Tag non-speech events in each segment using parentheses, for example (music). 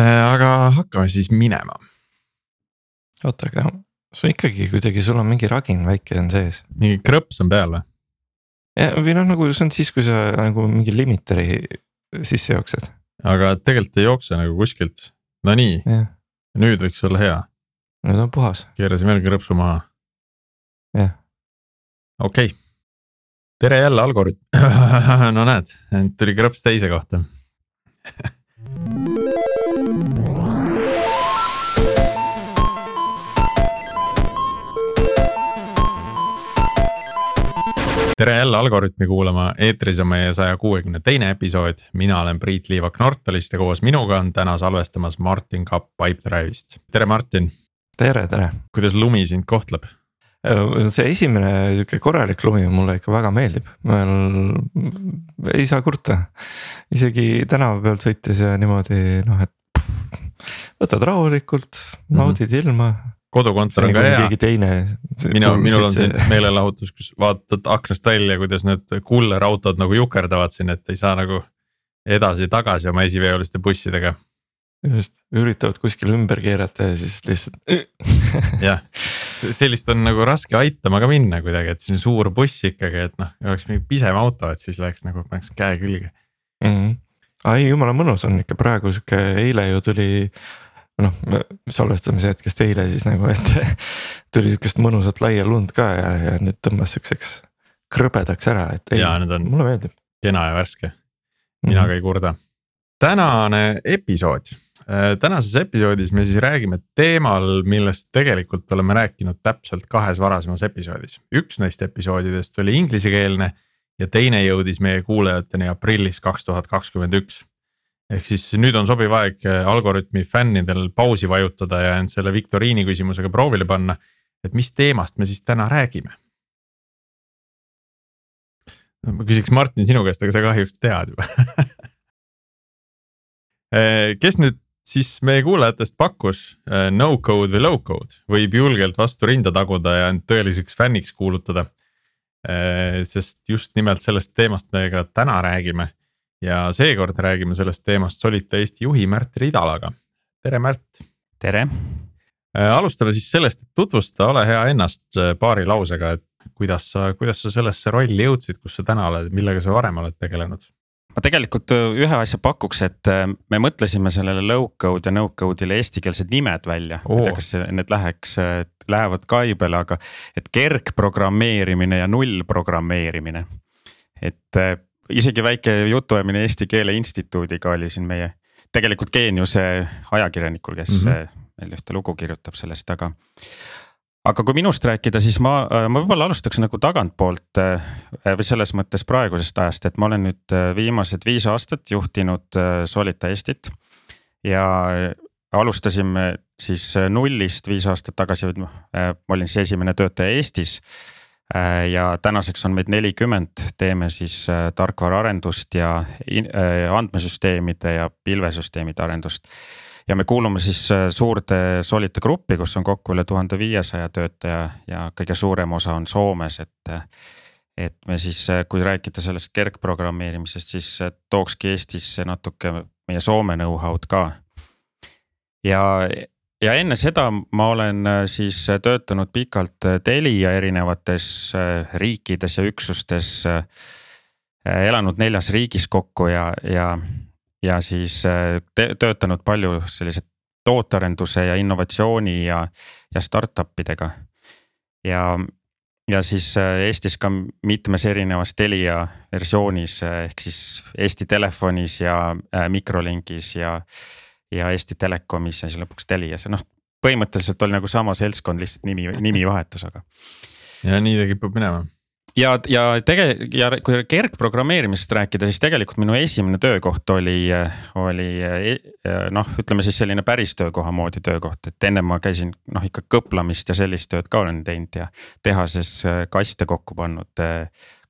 aga hakkame siis minema. oota, aga sul ikkagi kuidagi, sul on mingi ragin väike on sees. mingi krõps on peal või? või noh, nagu see on siis, kui sa nagu mingi limiteri sisse jooksed. aga tegelikult ei jookse nagu kuskilt, no nii, nüüd võiks olla hea. nüüd on puhas. keerasin veel krõpsu maha. jah. okei okay., tere jälle Algorütm (clears throat) no näed, tuli krõps teise kohta (laughs) tere jälle Algorütmi kuulama, eetris on meie saja kuuekümne teine episood, mina olen Priit Liivak Nortalist ja koos minuga on täna salvestamas Martin Kapp Pipedrive'ist, tere Martin. tere, tere. kuidas lumi sind kohtleb? see esimene sihuke korralik lumi mulle ikka väga meeldib, ei saa kurta. isegi tänava pealt sõites ja niimoodi noh, et võtad rahulikult, naudid mm -hmm. ilma kodukontor on ka hea. keegi teine. minu, minul on siin meelelahutus, kus vaatad aknast välja, kuidas need kullerautod nagu jukerdavad siin, et ei saa nagu edasi-tagasi oma esiveoliste bussidega. just, üritavad kuskil ümber keerata ja siis lihtsalt (laughs) jah, sellist on nagu raske aitama ka minna kuidagi, et selline suur buss ikkagi, et noh, oleks mingi pisem auto, et siis läheks nagu paneks käe külge mm. -hmm. ai jumala mõnus on ikka praegu sihuke, eile ju tuli noh, salvestamise hetkest eile siis nagu, et (laughs) tuli sihukest mõnusat laia lund ka ja, ja nüüd tõmbas sihukeseks krõbedaks ära, et ei, mulle meeldib. kena ja värske, mina mm -hmm. ka ei kurda. tänane episood, äh, tänases episoodis me siis räägime teemal, millest tegelikult oleme rääkinud täpselt kahes varasemas episoodis. üks neist episoodidest oli inglisekeelne ja teine jõudis meie kuulajateni aprillis kaks tuhat kakskümmend üks ehk siis nüüd on sobiv aeg äh, Algorütmi fännidel pausi vajutada ja end selle viktoriini küsimusega proovile panna. et mis teemast me siis täna räägime? ma küsiks Martin sinu käest, aga sa kahjuks tead juba äh, (laughs) kes nüüd siis meie kuulajatest pakkus äh, no code või low code, võib julgelt vastu rinda taguda ja end tõeliseks fänniks kuulutada. sest just nimelt sellest teemast me ka täna räägime ja seekord räägime sellest teemast Solita Eesti juhi Märt Ridalaga. tere, Märt. tere. Äh, alustame siis sellest, et tutvusta, ole hea ennast äh, paari lausega, et kuidas sa, kuidas sa sellesse rolli jõudsid, kus sa täna oled, millega sa varem oled tegelenud? ma tegelikult äh, ühe asja pakuks, et me mõtlesime sellele low code ja no code'ile eestikeelsed nimed välja oh., ma ei tea, kas need läheks, lähevad kaibele, aga et kergprogrammeerimine ja nullprogrammeerimine. et isegi väike jutuajamine Eesti Keele Instituudiga oli siin meie tegelikult geeniuse ajakirjanikul, kes mm -hmm. meil ühte lugu kirjutab sellest, aga. aga kui minust rääkida, siis ma, ma võib-olla alustaks nagu tagantpoolt äh, või selles mõttes praegusest ajast, et ma olen nüüd äh, viimased viis aastat juhtinud Solita Eestit. ja alustasime siis nullist viis aastat tagasi, ma olin siis esimene töötaja Eestis ja tänaseks on meid nelikümmend, teeme siis äh, tarkvaraarendust ja äh, andmesüsteemide ja pilvesüsteemide arendust. ja me kuulume siis suurde Solita gruppi, kus on kokku üle tuhande viiesaja töötaja ja kõige suurem osa on Soomes, et. et me siis, kui rääkida sellest kergprogrammeerimisest, siis tookski Eestisse natuke meie Soome know-how'd ka. ja ja enne seda ma olen äh, siis äh, töötanud pikalt äh, Telia erinevates riikides ja üksustes. elanud neljas riigis kokku ja, ja, ja siis töötanud palju sellise tootearenduse ja innovatsiooni ja, ja startup idega. ja, ja siis Eestis ka mitmes erinevas Telia versioonis ehk siis Eesti Telefonis ja Microlinkis ja ja Eesti Telekomis ja siis lõpuks Telias ja noh, põhimõtteliselt oli nagu sama seltskond, lihtsalt nimi, nimivahetus, aga. ja nii ta kipub minema ja, ja tege- ja kui kergprogrammeerimisest rääkida, siis tegelikult minu esimene töökoht oli, oli noh, ütleme siis selline päris töökoha moodi töökoht, et enne ma käisin noh ikka kõplamist ja sellist tööd ka olen teinud ja tehases kaste kokku pannud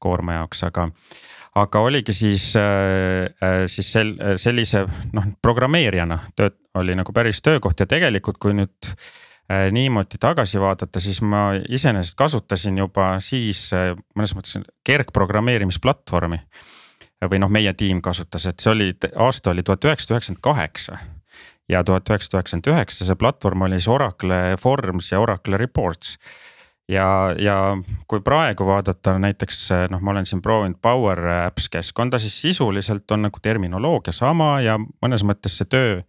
koorma jaoks, aga aga oligi siis, äh, äh, siis sel-, sellise noh programmeerijana tööd oli nagu päris töökoht ja tegelikult, kui nüüd äh, niimoodi tagasi vaadata, siis ma iseenesest kasutasin juba siis mõnes mõttes kergprogrammeerimisplatvormi. või noh, meie tiim kasutas, et see oli, aasta oli tuhat üheksasada üheksakümmend kaheksa ja tuhat üheksasada üheksakümmend üheksa, see platvorm oli siis Oracle Forms ja Oracle Reports. Ja, ja kui praegu vaadata näiteks noh, ma olen siin proovinud Power Apps keskkonda, siis sisuliselt on nagu terminoloogia sama ja mõnes mõttes see töö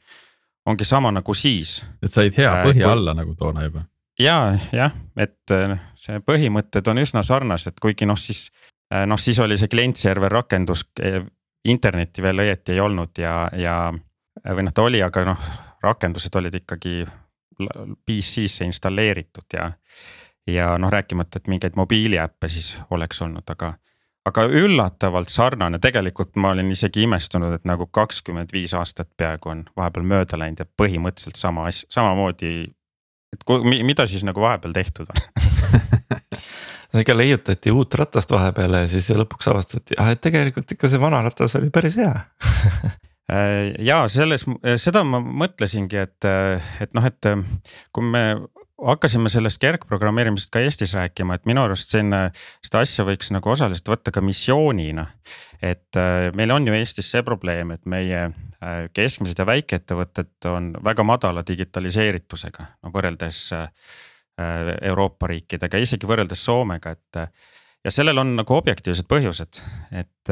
ongi sama nagu siis. et said hea äh, põhja alla nagu toona juba. ja, jah, et noh, see põhimõtted on üsna sarnased, kuigi noh, siis äh, noh, siis oli see klient-server rakendus internetti veel õieti ei olnud ja, ja või noh, ta oli, aga noh, rakendused olid ikkagi PC-sse installeeritud ja. Ja noh, rääkimata, et mingeid mobiiliäppe siis oleks olnud, aga, aga üllatavalt sarnane, tegelikult ma olin isegi imestunud, et nagu kakskümmend viis aastat peaaegu on vahepeal mööda läinud ja põhimõtteliselt sama asja, samamoodi. et kui, mida siis nagu vahepeal tehtud on (laughs) no ikka leiutati uut ratast vahepeal ja siis lõpuks avastati, ah et tegelikult ikka see vana ratas oli päris hea (laughs) äh, ja selles, seda ma mõtlesingi, et, et noh, et kui me hakkasime sellest kergprogrammeerimisest ka Eestis rääkima, et minu arust selline, seda asja võiks nagu osaliselt võtta ka missioonina. et äh, meil on ju Eestis see probleem, et meie äh, keskmised ja väikeettevõtted on väga madala digitaliseeritusega, no võrreldes Äh, Euroopa riikidega, isegi võrreldes Soomega, et. ja sellel on nagu objektiivsed põhjused, et,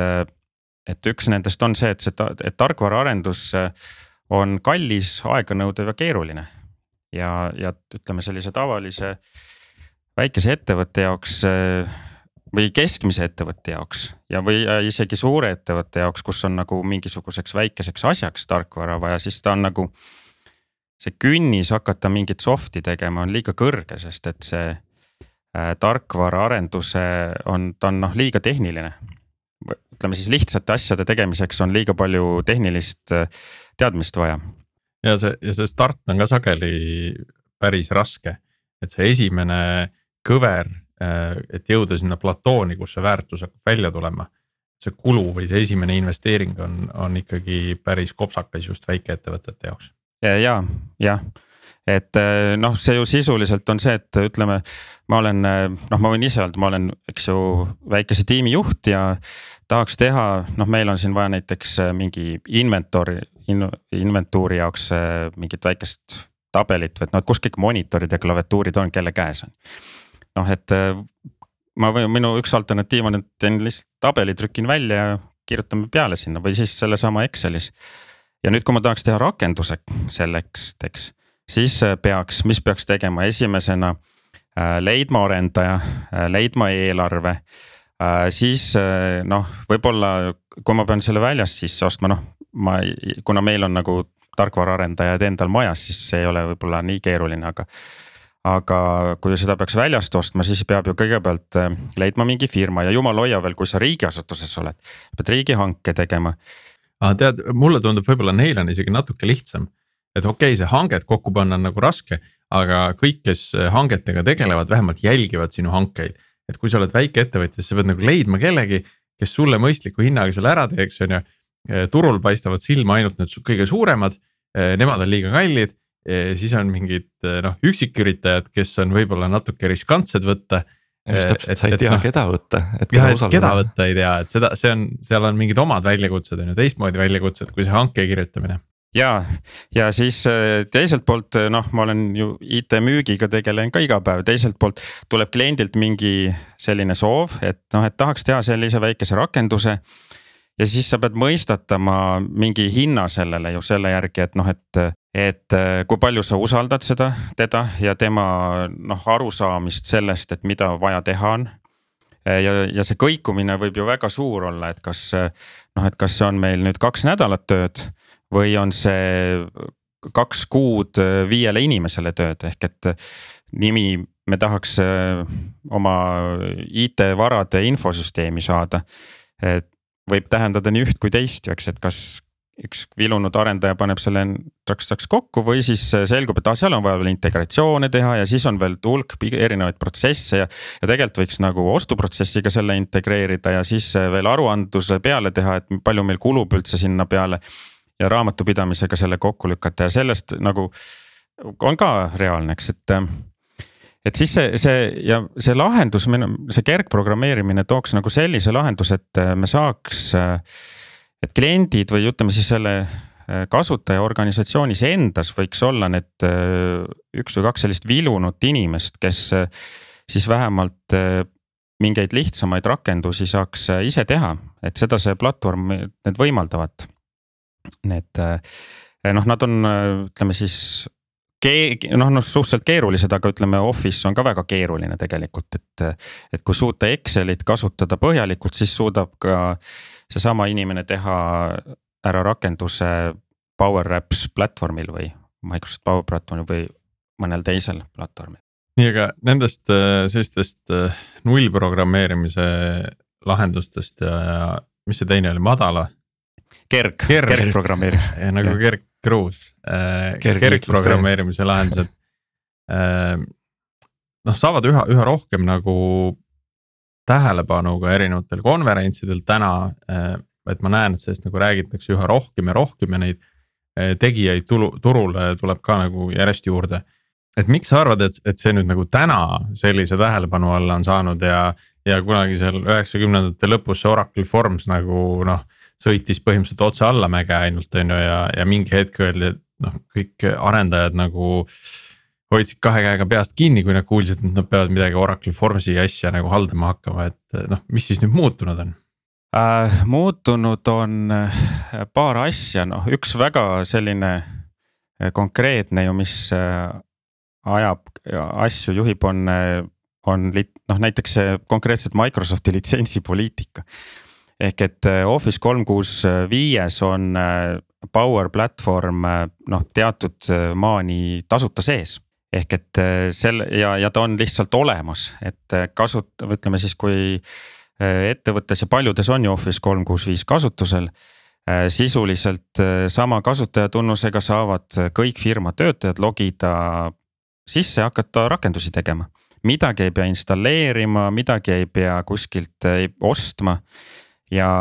et üks nendest on see, et see, et tarkvaraarendus on kallis, aeganõudev ja keeruline. Ja, ja ütleme sellise tavalise väikese ettevõtte jaoks või keskmise ettevõtte jaoks ja, või isegi suure ettevõtte jaoks, kus on nagu mingisuguseks väikeseks asjaks tarkvara vaja, siis ta on nagu see künnis hakata mingit soft'i tegema on liiga kõrge, sest et see äh, tarkvaraarenduse on, ta on noh liiga tehniline. ütleme siis lihtsate asjade tegemiseks on liiga palju tehnilist äh, teadmist vaja. Ja see, ja see start on ka sageli päris raske, et see esimene kõver, äh, et jõuda sinna platooni, kus see väärtus hakkab välja tulema see kulu või see esimene investeering on, on ikkagi päris kopsakas just väikeettevõtete jaoks. Ja, ja, jah. Et eh, noh, see ju sisuliselt on see, et ütleme, ma olen eh, noh, ma võin ise öelda, ma olen, eks ju, väikese tiimi juht ja tahaks teha, noh, meil on siin vaja näiteks mingi inventory in,, inventuuri jaoks mingit väikest tabelit või et noh, et kus kõik monitorid ja klaviatuurid on, kelle käes on. noh, et ma võin, minu üks alternatiiv on, et teen lihtsalt tabeli, trükin välja ja kirjutame peale sinna või siis sellesama Excelis ja nüüd, kui ma tahaks teha rakenduse selleks, eks, siis äh, peaks, mis peaks tegema esimesena äh, leidma arendaja, äh, leidma eelarve. Siis noh, võib-olla kui ma pean selle väljas sisse ostma, noh, ma, kuna meil on nagu tarkvaraarendajad endal majas, siis see ei ole võib-olla nii keeruline, aga aga kui seda peaks väljast ostma, siis peab ju kõigepealt leidma mingi firma ja jumal hoia veel, kui sa riigiasutuses oled, pead riigihanke tegema aga tead, mulle tundub, võib-olla neil on isegi natuke lihtsam. et okei okay,, see hanget kokku panna on nagu raske, aga kõik, kes hangetega tegelevad, vähemalt jälgivad sinu hankeid. Et kui sa oled väikeettevõtja, siis sa pead nagu leidma kellegi, kes sulle mõistliku hinnaga selle ära teeks, on ju. turul paistavad silma ainult need kõige suuremad, nemad on liiga kallid siis on mingid noh, üksiküritajad, kes on võib-olla natuke riskantsed võtta just täpselt, sa ei tea, noh, keda võtta, et keda usaldada. keda võtta ei tea, et seda, see on, seal on mingid omad väljakutsed on ju, teistmoodi väljakutsed, kui see hanke kirjutamine ja, ja siis äh, teiselt poolt äh, noh, ma olen ju IT-müügiga tegelen ka iga päev, teiselt poolt tuleb kliendilt mingi selline soov, et noh, et tahaks teha sellise väikese rakenduse. ja siis sa pead mõistatama mingi hinna sellele ju selle järgi, et noh, et et äh, kui palju sa usaldad seda, teda ja tema noh, arusaamist sellest, et mida vaja teha on. Ja, ja see kõikumine võib ju väga suur olla, et kas noh, et kas see on meil nüüd kaks nädalat tööd või on see kaks kuud äh, viiele inimesele tööd, ehk et nimi, me tahaks oma IT-varade infosüsteemi saada. võib tähendada nii üht kui teist ju, eks, et kas üks vilunud arendaja paneb selle traks-traks kokku või siis selgub, et ah, seal on vaja veel integratsioone teha ja siis on veel hulk erinevaid protsesse ja. ja tegelikult võiks nagu ostuprotsessiga selle integreerida ja siis veel aruandluse peale teha, et palju meil kulub üldse sinna peale. Ja raamatupidamisega selle kokku lükata ja sellest nagu on ka reaalne, eks, et et siis see, see ja see lahendus, see kergprogrammeerimine tooks nagu sellise lahenduse, et me saaks et kliendid või ütleme siis selle kasutaja organisatsioonis endas võiks olla need üks või kaks sellist vilunut inimest, kes siis vähemalt mingeid lihtsamaid rakendusi saaks ise teha, et seda see platvorm, need võimaldavad. Need noh, nad on, ütleme siis noh, noh suhteliselt keerulised, aga ütleme, Office on ka väga keeruline tegelikult, et. et kui suuta Excelit kasutada põhjalikult, siis suudab ka seesama inimene teha ära rakenduse Power Apps platvormil või Microsoft Power Platvormil või mõnel teisel platvormil. nii, aga nendest sellistest nullprogrammeerimise lahendustest ja, ja mis see teine oli, madala? Kerg, kerg, kergprogrammeerimine nagu kerg Cruise äh,, kergprogrammeerimise lahendused äh,. noh, saavad üha, üha rohkem nagu tähelepanu ka erinevatel konverentsidel täna äh,. et ma näen, et sellest nagu räägitakse üha rohkem ja rohkem ja neid tegijaid tulu, turule tuleb ka nagu järjest juurde. et miks sa arvad, et, et see nüüd nagu täna sellise tähelepanu alla on saanud ja, ja kunagi seal üheksakümnendate lõpus see Oracle Forms nagu noh sõitis põhimõtteliselt otse allamäge ainult on ju ja, ja mingi hetk öeldi, et noh, kõik arendajad nagu. hoidsid kahe käega peast kinni, kui nad kuulsid, et nad peavad midagi Oracle Formsi asja nagu haldama hakkama, et noh, mis siis nüüd muutunud on äh,? muutunud on äh, paar asja, noh üks väga selline äh, konkreetne ju, mis äh, ajab asju, juhib, on, on noh näiteks konkreetselt Microsofti litsentsipoliitika ehk et äh, Office kolm kuus viies on äh, Power platvorm äh, noh, teatud maani tasuta sees ehk et selle ja, ja ta on lihtsalt olemas, et kasut-, ütleme siis, kui ettevõttes ja paljudes on ju Office kolm kuus viis kasutusel. sisuliselt sama kasutajatunnusega saavad kõik firma töötajad logida sisse, hakata rakendusi tegema. midagi ei pea installeerima, midagi ei pea kuskilt ostma ja,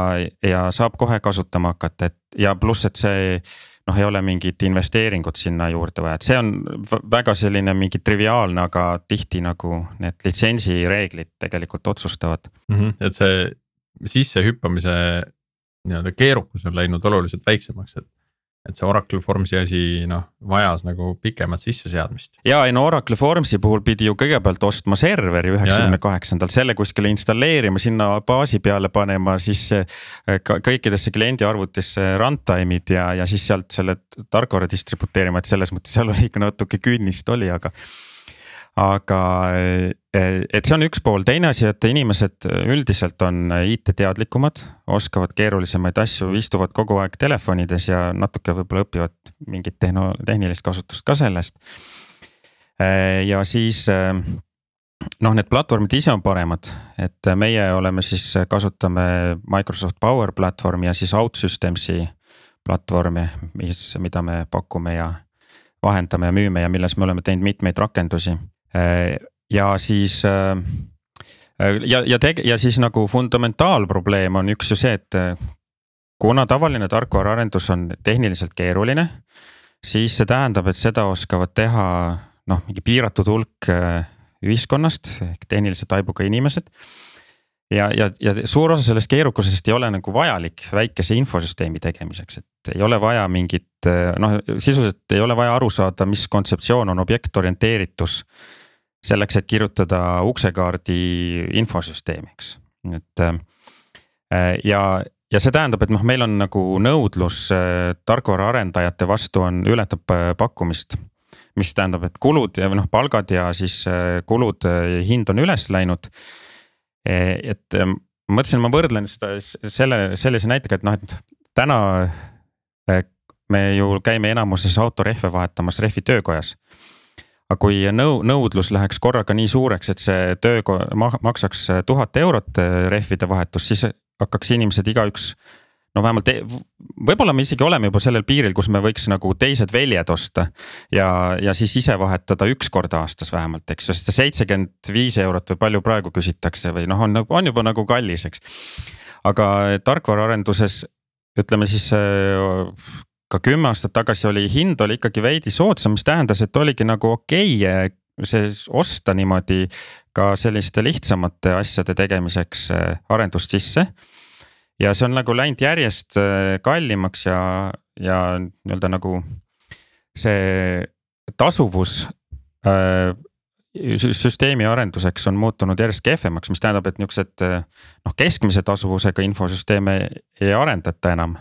ja saab kohe kasutama hakata, et ja pluss, et see noh, ei ole mingit investeeringut sinna juurde vaja, et see on väga selline mingi triviaalne, aga tihti nagu need litsentsireeglid tegelikult otsustavad mm. -hmm, et see sissehüppamise nii-öelda keerukus on läinud oluliselt väiksemaks, et et see Oracle Formsi asi noh, vajas nagu pikemat sisseseadmist. ja ei no Oracle Formsi puhul pidi ju kõigepealt ostma serveri üheksakümne kaheksandal, selle kuskile installeerima, sinna baasi peale panema, siis eh, kõikidesse kliendi arvutisse runtime'id ja, ja siis sealt selle tarkvara distributeerima, et selles mõttes seal oli ikka natuke künnist oli, aga aga eh, et see on üks pool, teine asi, et inimesed üldiselt on IT-teadlikumad, oskavad keerulisemaid asju, istuvad kogu aeg telefonides ja natuke võib-olla õpivad mingit tehno-, tehnilist kasutust ka sellest. Eh, ja siis eh, noh, need platvormid ise on paremad, et meie oleme siis, kasutame Microsoft Power platvormi ja siis OutSystems'i platvormi, mis, mida me pakume ja vahendame ja müüme ja milles me oleme teinud mitmeid rakendusi ja siis äh, ja, ja tege- ja siis nagu fundamentaalprobleem on üks ju see, et äh, kuna tavaline tarkvaraarendus on tehniliselt keeruline, siis see tähendab, et seda oskavad teha noh, mingi piiratud hulk ühiskonnast ehk tehnilise taibuga inimesed. ja, ja, ja suur osa sellest keerukusest ei ole nagu vajalik väikese infosüsteemi tegemiseks, et ei ole vaja mingit noh, sisuliselt ei ole vaja aru saada, mis kontseptsioon on objektorienteeritus selleks, et kirjutada uksekaardi infosüsteemiks, et äh, ja, ja see tähendab, et noh, meil on nagu nõudlus äh, tarkvaraarendajate vastu on, ületab äh, pakkumist. mis tähendab, et kulud ja noh, palgad ja siis kulud, hind on üles läinud. et ma mõtlesin, ma võrdlen seda selle, sellise näitega, et noh, et täna me ju käime enamuses autorehve vahetamas rehvi töökojas aga kui nõu-, nõudlus läheks korraga nii suureks, et see töö maksaks tuhat eurot äh, rehvide vahetus, siis hakkaks inimesed igaüks no vähemalt te, võib-olla me isegi oleme juba sellel piiril, kus me võiks nagu teised väljad osta. ja, ja siis ise vahetada üks kord aastas vähemalt, eks ju, sest see seitsekümmend viis eurot või palju praegu küsitakse või noh, on, on juba nagu kallis, eks. aga tarkvaraarenduses ütleme siis äh, ka kümme aastat tagasi oli hind oli ikkagi veidi soodsam, mis tähendas, et oligi nagu okei okay, see osta niimoodi ka selliste lihtsamate asjade tegemiseks äh, arendust sisse. ja see on nagu läinud järjest kallimaks ja, ja nii-öelda nagu see tasuvus äh, süsteemi arenduseks on muutunud järjest kehvemaks, mis tähendab, et niuksed noh, keskmise tasuvusega infosüsteeme ei arendata enam.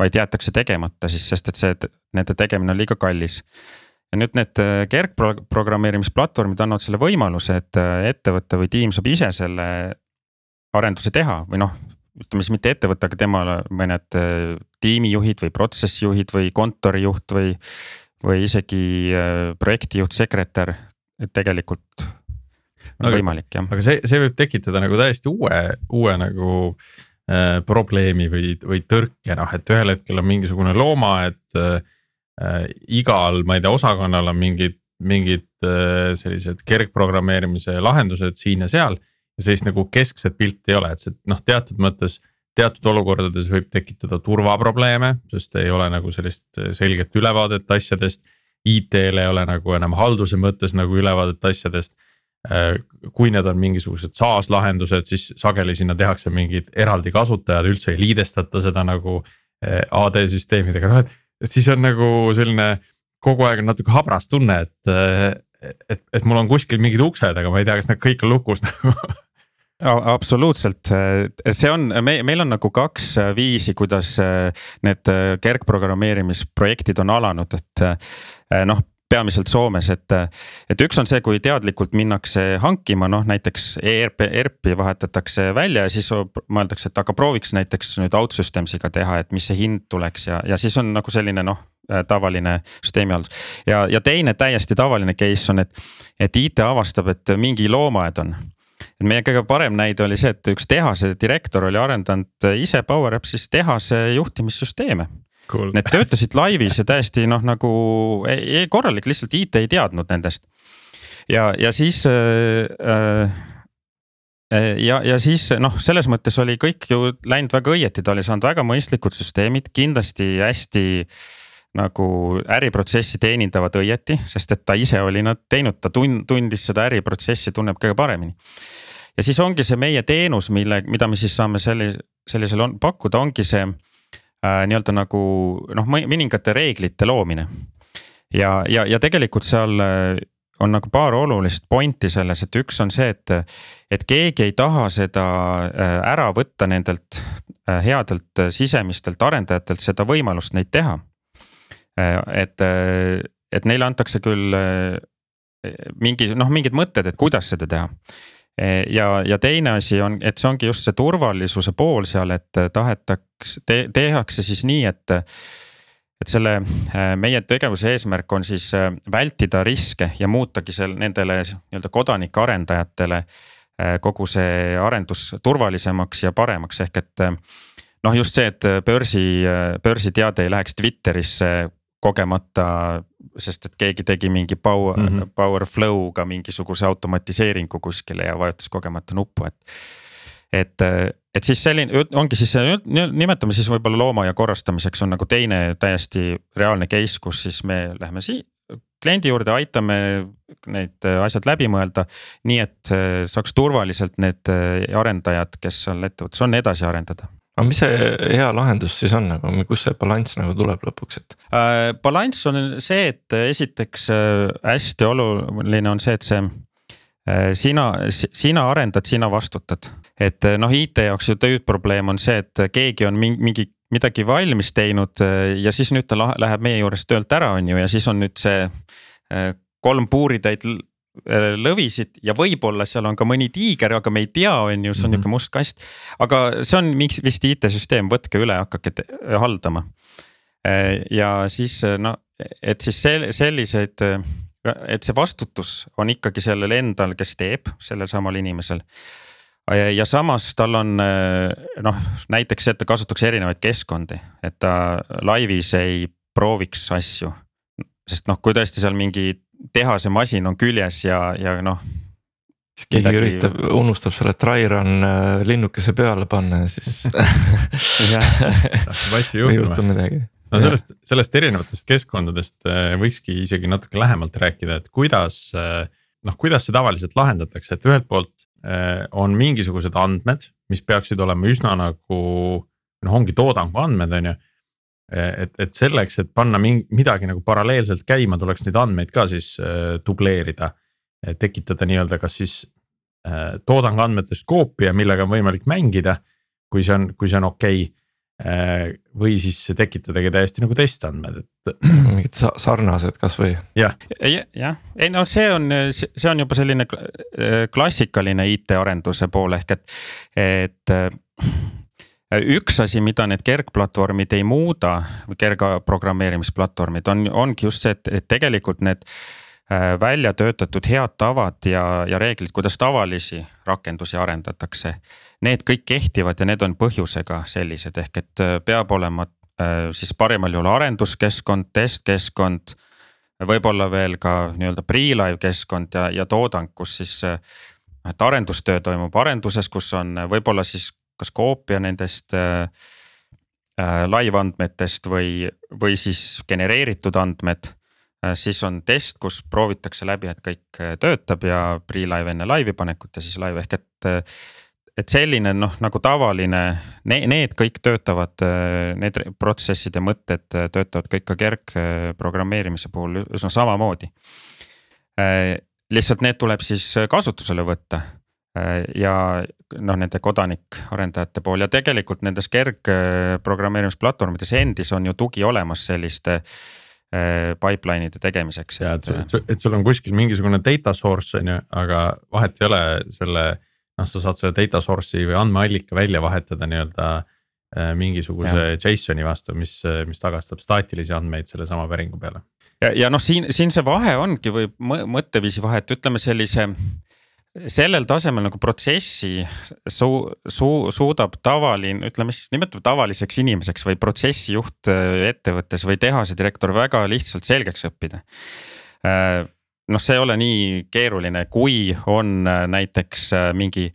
Vaid jäetakse tegemata siis, sest et see, nende tegemine on liiga kallis. ja nüüd need äh, kergprogrammeerimisplatvormid annavad selle võimaluse, et äh, ettevõte või tiim saab ise selle arenduse teha või noh, ütleme siis mitte ettevõte, aga temal mõned äh, tiimijuhid või protsessijuhid või kontorijuht või või isegi projektijuht, sekretär et tegelikult on aga, võimalik jah. aga see, see võib tekitada nagu täiesti uue, uue nagu äh, probleemi või, või tõrke noh, et ühel hetkel on mingisugune looma, et äh, igal, ma ei tea, osakonnal on mingid, mingid äh, sellised kergprogrammeerimise lahendused siin ja seal. ja sellist nagu keskset pilti ei ole, et see noh, teatud mõttes teatud olukordades võib tekitada turvaprobleeme, sest ei ole nagu sellist selget ülevaadet asjadest IT-l ei ole nagu enam halduse mõttes nagu ülevaadet asjadest. Äh, kui need on mingisugused SaaS lahendused, siis sageli sinna tehakse mingid eraldi kasutajad, üldse ei liidestata seda nagu äh, AD süsteemidega, noh et, et siis on nagu selline kogu aeg on natuke habras tunne, et, äh, et, et mul on kuskil mingid uksed, aga ma ei tea, kas need kõik on lukus nagu. Absoluutselt, see on, me, meil on nagu kaks viisi, kuidas need kergprogrammeerimisprojektid on alanud, et noh peamiselt Soomes, et, et üks on see, kui teadlikult minnakse hankima, noh näiteks ERP, ERP-i vahetatakse välja ja siis mõeldakse, et aga prooviks näiteks nüüd OutSystems'iga teha, et mis see hind tuleks ja, ja siis on nagu selline noh tavaline süsteemi haldus. ja, ja teine täiesti tavaline case on, et, et IT avastab, et mingi loomaaed on et meie kõige parem näide oli see, et üks tehase direktor oli arendanud ise Power Apps'is tehase juhtimissüsteeme cool.. Need töötasid laivis ja täiesti noh, nagu ei, ei, korralik, lihtsalt IT ei teadnud nendest. ja, ja siis äh, äh, ja, ja siis noh, selles mõttes oli kõik ju läinud väga õieti, ta oli saanud väga mõistlikud süsteemid, kindlasti hästi nagu äriprotsessi teenindavad õieti, sest et ta ise oli nad teinud, ta tund-, tundis seda äriprotsessi, tunneb kõige paremini. ja siis ongi see meie teenus, mille, mida me siis saame selli-, sellisel on pakkuda, ongi see äh, nii-öelda nagu noh, mõningate reeglite loomine. ja, ja, ja tegelikult seal äh, on nagu paar olulist pointi selles, et üks on see, et, et keegi ei taha seda äh, ära võtta nendelt äh, headelt sisemistelt arendajatelt seda võimalust neid teha. et, et neile antakse küll mingi noh, mingid mõtted, et kuidas seda teha Eh, ja, ja teine asi on, et see ongi just see turvalisuse pool seal, et tahetakse te,, tehakse siis nii, et. et selle eh, meie tegevuse eesmärk on siis eh, vältida riske ja muutagi seal nendele nii-öelda kodanike arendajatele kogu see arendus turvalisemaks ja paremaks, ehk et noh, just see, et börsi, börsiteade ei läheks Twitterisse kogemata, sest et keegi tegi mingi power mm, -hmm. power flow'ga mingisuguse automatiseeringu kuskile ja vajutas kogemata nuppu, et. et, et siis selline ongi siis nimetame siis võib-olla looma ja korrastamiseks on nagu teine täiesti reaalne case, kus siis me läheme siia kliendi juurde, aitame need asjad läbi mõelda. nii et saaks turvaliselt need arendajad, kes seal ettevõttes on, edasi arendada aga mis see hea lahendus siis on nagu, kust see balanss nagu tuleb lõpuks, et äh,? balanss on see, et esiteks äh, hästi oluline on see, et see äh, sina, sina arendad, sina vastutad. et noh, IT jaoks ju tüüdprobleem on see, et keegi on mingi, mingi midagi valmis teinud ja siis nüüd ta läheb meie juurest töölt ära, on ju, ja siis on nüüd see kolm puuritäit lõvisid ja võib-olla seal on ka mõni tiiger, aga me ei tea, on ju, see on mm -hmm. nihuke must kast. aga see on miks vist IT-süsteem, võtke üle, hakake haldama. Äh, ja siis no, et siis selliseid, et see vastutus on ikkagi sellel endal, kes teeb, sellel samal inimesel ja samas tal on noh, näiteks, et ta kasutaks erinevaid keskkondi, et ta laivis ei prooviks asju. sest noh, kui tõesti seal mingi tehase masin on küljes ja, ja noh. siis keegi midagi... üritab, unustab selle try run äh, linnukese peale panna ja siis (laughs) hakkab asju juhtuma. no sellest, sellest erinevatest keskkondadest äh, võikski isegi natuke lähemalt rääkida, et kuidas äh, noh, kuidas see tavaliselt lahendatakse, et ühelt poolt on mingisugused andmed, mis peaksid olema üsna nagu noh, ongi toodangu andmed, on ju. Et, et selleks, et panna mingi midagi nagu paralleelselt käima, tuleks neid andmeid ka siis äh, dubleerida. tekitada nii-öelda, kas siis äh, toodangu andmetest koopia, millega on võimalik mängida, kui see on, kui see on okei okay Äh, või siis tekitadagi täiesti nagu testandmed, et. (clears throat) mingid sarnased kasvõi. jah, jah, ei no see on, see on juba selline klassikaline IT-arenduse pool ehk et, et üks asi, mida need kergplatvormid ei muuda, kergprogrammeerimisplatvormid on, ongi just see, et, et tegelikult need äh, välja töötatud head tavad ja, ja reeglid, kuidas tavalisi rakendusi arendatakse need kõik kehtivad ja need on põhjusega sellised, ehk et äh, peab olema äh, siis parimal juhul arenduskeskkond, testkeskkond. võib-olla veel ka nii-öelda pre-live keskkond ja, ja toodang, kus siis, et arendustöö toimub arenduses, kus on võib-olla siis kas koopia nendest äh, live andmetest või, või siis genereeritud andmed siis on test, kus proovitakse läbi, et kõik töötab ja pre-live enne laivi panekut ja siis live ehk et et selline noh, nagu tavaline ne,, need kõik töötavad, need protsessid ja mõtted töötavad kõik ka kergprogrammeerimise puhul üsna samamoodi. lihtsalt need tuleb siis kasutusele võtta ja noh, nende kodanik-arendajate pool ja tegelikult nendes kergprogrammeerimisplatvormides endis on ju tugi olemas selliste pipeline'ide tegemiseks. ja et, et, et sul on kuskil mingisugune data source on ju, aga vahet ei ole selle noh, sa saad selle data source'i või andmeallika välja vahetada nii-öelda äh, mingisuguse ja. JSON-i vastu, mis, mis tagastab staatilisi andmeid sellesama päringu peale. ja, ja noh, siin, siin see vahe ongi või mõtteviisi vahe, et ütleme sellise sellel tasemel nagu protsessi su-, su-, suudab tavaline, ütleme siis nimetame tavaliseks inimeseks või protsessijuht äh, ettevõttes või tehase direktor väga lihtsalt selgeks õppida äh, noh, see ei ole nii keeruline, kui on äh, näiteks mingi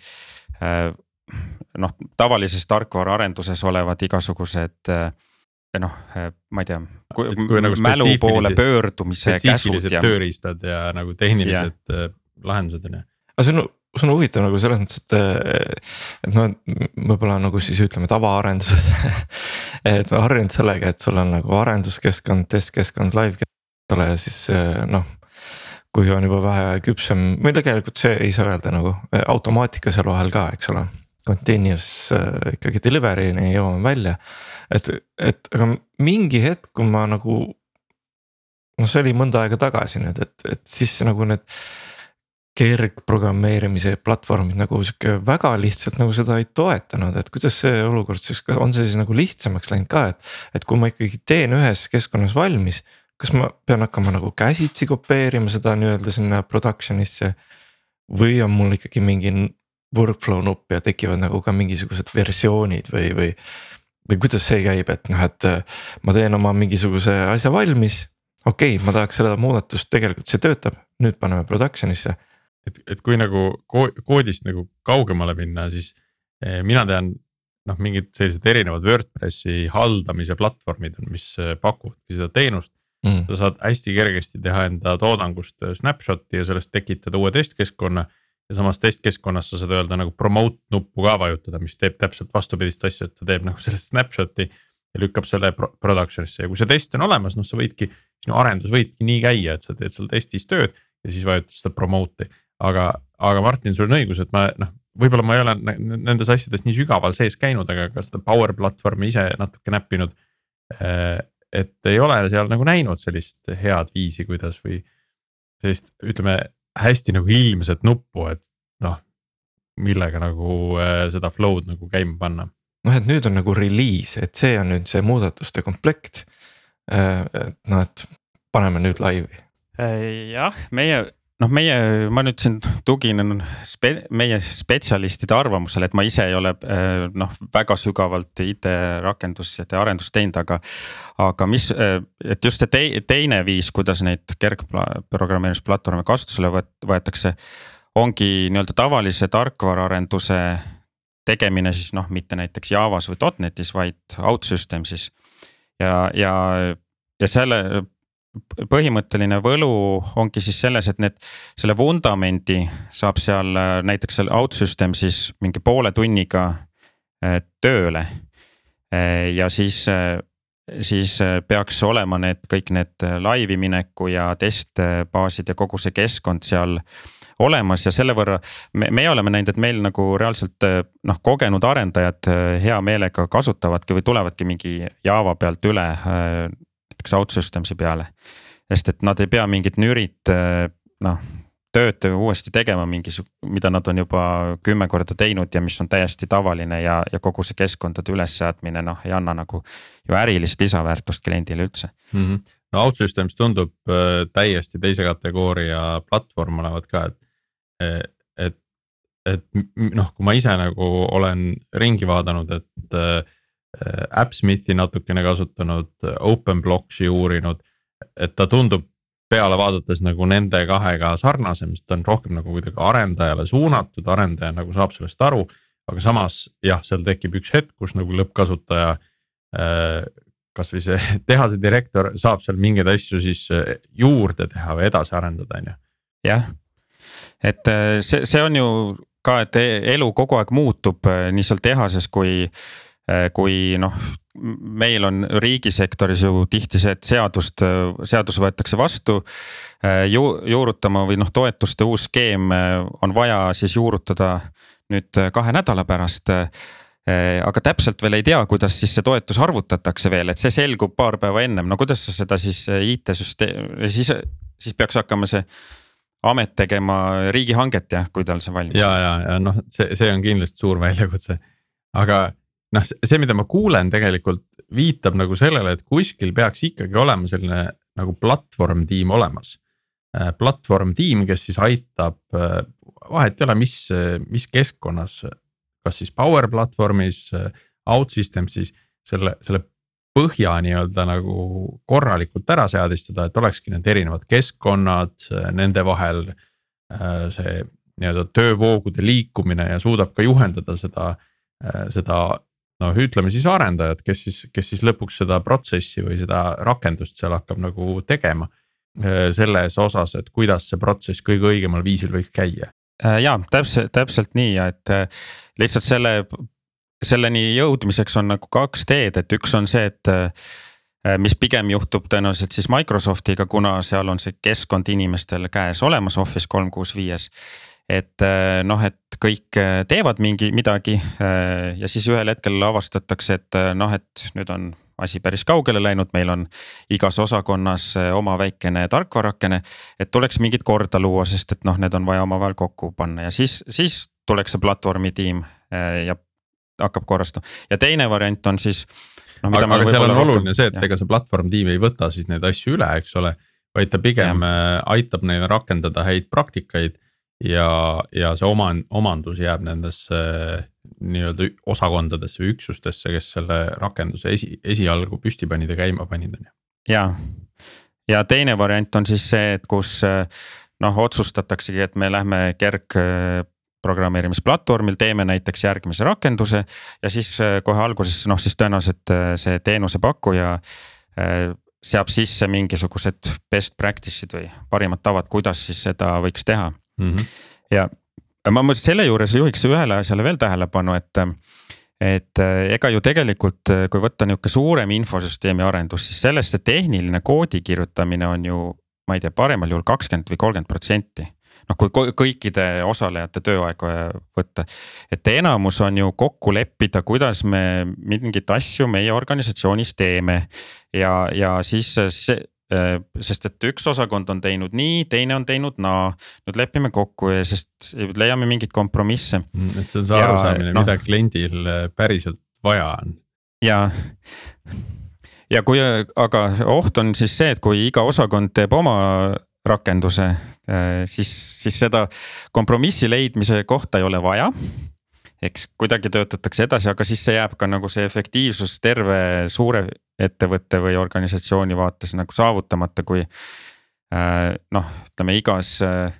noh, tavalises tarkvaraarenduses olevad igasugused noh, ma ei tea, nagu mälu poole pöördumise käsud ja. tööriistad ja nagu tehnilised ja. lahendused on ju. Aga see on, see on huvitav nagu selles mõttes, et, et noh, võib-olla nagu siis ütleme tavaarenduses et (laughs) ma harjunud sellega, et sul on nagu arenduskeskkond, testkeskkond, live keskkond ja siis noh kui on juba vähe küpsem või tegelikult see ei saa öelda nagu automaatika seal vahel ka, eks ole. Continuous ikkagi delivery'ni jõuame välja, et, et aga mingi hetk, kui ma nagu. noh, see oli mõnda aega tagasi nüüd, et, et siis nagu need kergprogrammeerimise platvormid nagu sihuke väga lihtsalt nagu seda ei toetanud, et kuidas see olukord siis, on see siis nagu lihtsamaks läinud ka, et. et kui ma ikkagi teen ühes keskkonnas valmis, kas ma pean hakkama nagu käsitsi kopeerima seda nii-öelda sinna production'isse. või on mul ikkagi mingi workflow nupp ja tekivad nagu ka mingisugused versioonid või, või. või kuidas see käib, et noh, et äh, ma teen oma mingisuguse asja valmis. okei okay,, ma tahaks seda muudatust, tegelikult see töötab, nüüd paneme production'isse. Et, et kui nagu koodist nagu kaugemale minna, siis eh, mina tean noh, mingid sellised erinevad Wordpressi haldamise platvormid on, mis eh, pakuvadki seda teenust mm.. sa saad hästi kergesti teha enda toodangust äh, snapshot'i ja sellest tekitada uue testkeskkonna. ja samas testkeskkonnas sa saad öelda nagu promote nuppu ka vajutada, mis teeb täpselt vastupidist asja, et ta teeb (laughs) nagu sellest snapshot'i. ja lükkab selle production'isse ja kui see test on olemas, noh, sa võidki, sinu arendus võibki nii käia, et sa teed seal testis tööd ja siis vajutad seda promote'i. Aga, aga Martin, sul on õigus, et ma noh, võib-olla ma ei ole nendes asjades nii sügaval sees käinud, aga ka seda power platvormi ise natuke näppinud äh, et ei ole seal nagu näinud sellist head viisi, kuidas või sellist, ütleme hästi nagu ilmset nuppu, et noh, millega nagu äh, seda flow'd nagu käima panna. noh, et nüüd on nagu reliis, et see on nüüd see muudatuste komplekt. Äh, et noh, et paneme nüüd laivi. Jah, meie noh, meie, ma nüüd siin tuginen spe, meie spetsialistide arvamusele, et ma ise ei ole äh, noh, väga sügavalt IT-rakendused ja arendust teinud, aga. aga mis, äh, et just see teine viis, kuidas neid kergprogrammeerimisplatvorme kasutusele võetakse. ongi nii-öelda tavalise tarkvaraarenduse tegemine siis noh, mitte näiteks Javas või .NET-is, vaid OutSystems'is. ja, ja, ja selle põhimõtteline võlu ongi siis selles, et need, selle vundamendi saab seal äh, näiteks seal OutSystem siis mingi poole tunniga äh, tööle. ja siis, siis peaks olema need kõik need laivi mineku ja testbaasid ja kogu see keskkond seal olemas ja selle võrra me, me oleme näinud, et meil nagu reaalselt noh, kogenud arendajad hea meelega kasutavadki või tulevadki mingi Java pealt üle näiteks OutSystems'i peale. sest et nad ei pea mingit nürit noh tööd uuesti tegema mingisugune, mida nad on juba kümme korda teinud ja mis on täiesti tavaline ja, ja kogu see keskkondade ülesseadmine noh, ei anna nagu ju ärilist lisaväärtust kliendile üldse mm. -hmm. no OutSystems tundub äh, täiesti teise kategooria platvorm olevat ka, et, äh, et, et noh, kui ma ise nagu olen ringi vaadanud, et äh, AppSmithi natukene kasutanud, OpenBlocks'i uurinud, et ta tundub peale vaadates nagu nende kahega sarnasem, sest ta on rohkem nagu kuidagi arendajale suunatud, arendaja nagu saab sellest aru. aga samas jah, seal tekib üks hetk, kus nagu lõppkasutaja äh,. kasvõi see (laughs) tehase direktor saab seal mingeid asju siis äh, juurde teha või edasi arendada, on ju. jah, et äh, see, see on ju ka, et e-, elu kogu aeg muutub äh, nii seal tehases kui Äh, kui noh, meil on riigisektoris ju tihti see, et seadust, seadus võetakse vastu äh, ju,. juurutama või noh, toetuste uus skeem äh, on vaja siis juurutada nüüd kahe nädala pärast aga täpselt veel ei tea, kuidas siis see toetus arvutatakse veel, et see selgub paar päeva ennem, no kuidas sa seda siis IT-süsteem, siis, siis peaks hakkama see amet tegema riigihanget jah, kui tal see valmis. ja, ja, ja noh, see, see on kindlasti suur väljakutse, aga noh, see, mida ma kuulen, tegelikult viitab nagu sellele, et kuskil peaks ikkagi olema selline nagu platvorm tiim olemas. Äh, platvorm tiim, kes siis aitab, äh, vahet ei ole, mis, mis keskkonnas, kas siis Power platvormis, OutSystems'is selle, selle põhja nii-öelda nagu korralikult ära seadistada, et olekski need erinevad keskkonnad, nende vahel äh, see nii-öelda töövoogude liikumine ja suudab ka juhendada seda, seda noh, ütleme siis arendajad, kes siis, kes siis lõpuks seda protsessi või seda rakendust seal hakkab nagu tegema. Äh, selles osas, et kuidas see protsess kõige õigemal viisil võiks käia. Äh, ja täpselt, täpselt nii et äh, lihtsalt selle, selleni jõudmiseks on nagu kaks teed, et üks on see, et mis pigem juhtub tõenäoliselt siis Microsoftiga, kuna seal on see keskkond inimestel käes olemas Office kolm kuus viies et äh, noh, et kõik äh, teevad mingi midagi äh, ja siis ühel hetkel avastatakse, et noh, et nüüd on asi päris kaugele läinud, meil on igas osakonnas oma väikene tarkvarakene. et tuleks mingit korda luua, sest et noh, need on vaja omavahel kokku panna ja siis, siis tuleks see platvormi tiim ja hakkab korrastama ja teine variant on siis. No, aga, aga seal on oluline see, et ega see platvorm tiim ei võta siis neid asju üle, eks ole, vaid ta pigem ja. aitab neil rakendada häid praktikaid ja, ja see oman-, omandus jääb nendesse nii-öelda osakondadesse või üksustesse, kes selle rakenduse esi, esialgu püsti panid ja käima panid, on ju. ja, ja teine variant on siis see, et kus noh, otsustataksegi, et me lähme kerg programmeerimisplatvormil, teeme näiteks järgmise rakenduse ja siis kohe alguses noh, siis tõenäoliselt see teenusepakkuja seab sisse mingisugused best practice'id või parimad tavad, kuidas siis seda võiks teha mm. -hmm. ja ma, ma selle juures juhiks ühele asjale veel tähelepanu, et, et eh, ega ju tegelikult, eh, kui võtta nihuke suurem infosüsteemi arendus, siis sellest see tehniline koodi kirjutamine on ju, ma ei tea, paremal juhul kakskümmend või kolmkümmend protsenti noh, kui kõikide osalejate tööaega võtta. et enamus on ju kokku leppida, kuidas me mingeid asju meie organisatsioonis teeme. ja, ja siis see, Äh, sest et üks osakond on teinud nii, teine on teinud naa, nüüd lepime kokku ja sest leiame mingeid kompromisse. Mm, et see on see arusaamine, no, mida kliendil äh, päriselt vaja on. ja, ja kui, aga oht on siis see, et kui iga osakond teeb oma rakenduse, äh, siis, siis seda kompromissi leidmise kohta ei ole vaja eks kuidagi töötatakse edasi, aga siis see jääb ka nagu see efektiivsus terve suure ettevõtte või organisatsiooni vaates nagu saavutamata, kui äh, noh, ütleme igas äh,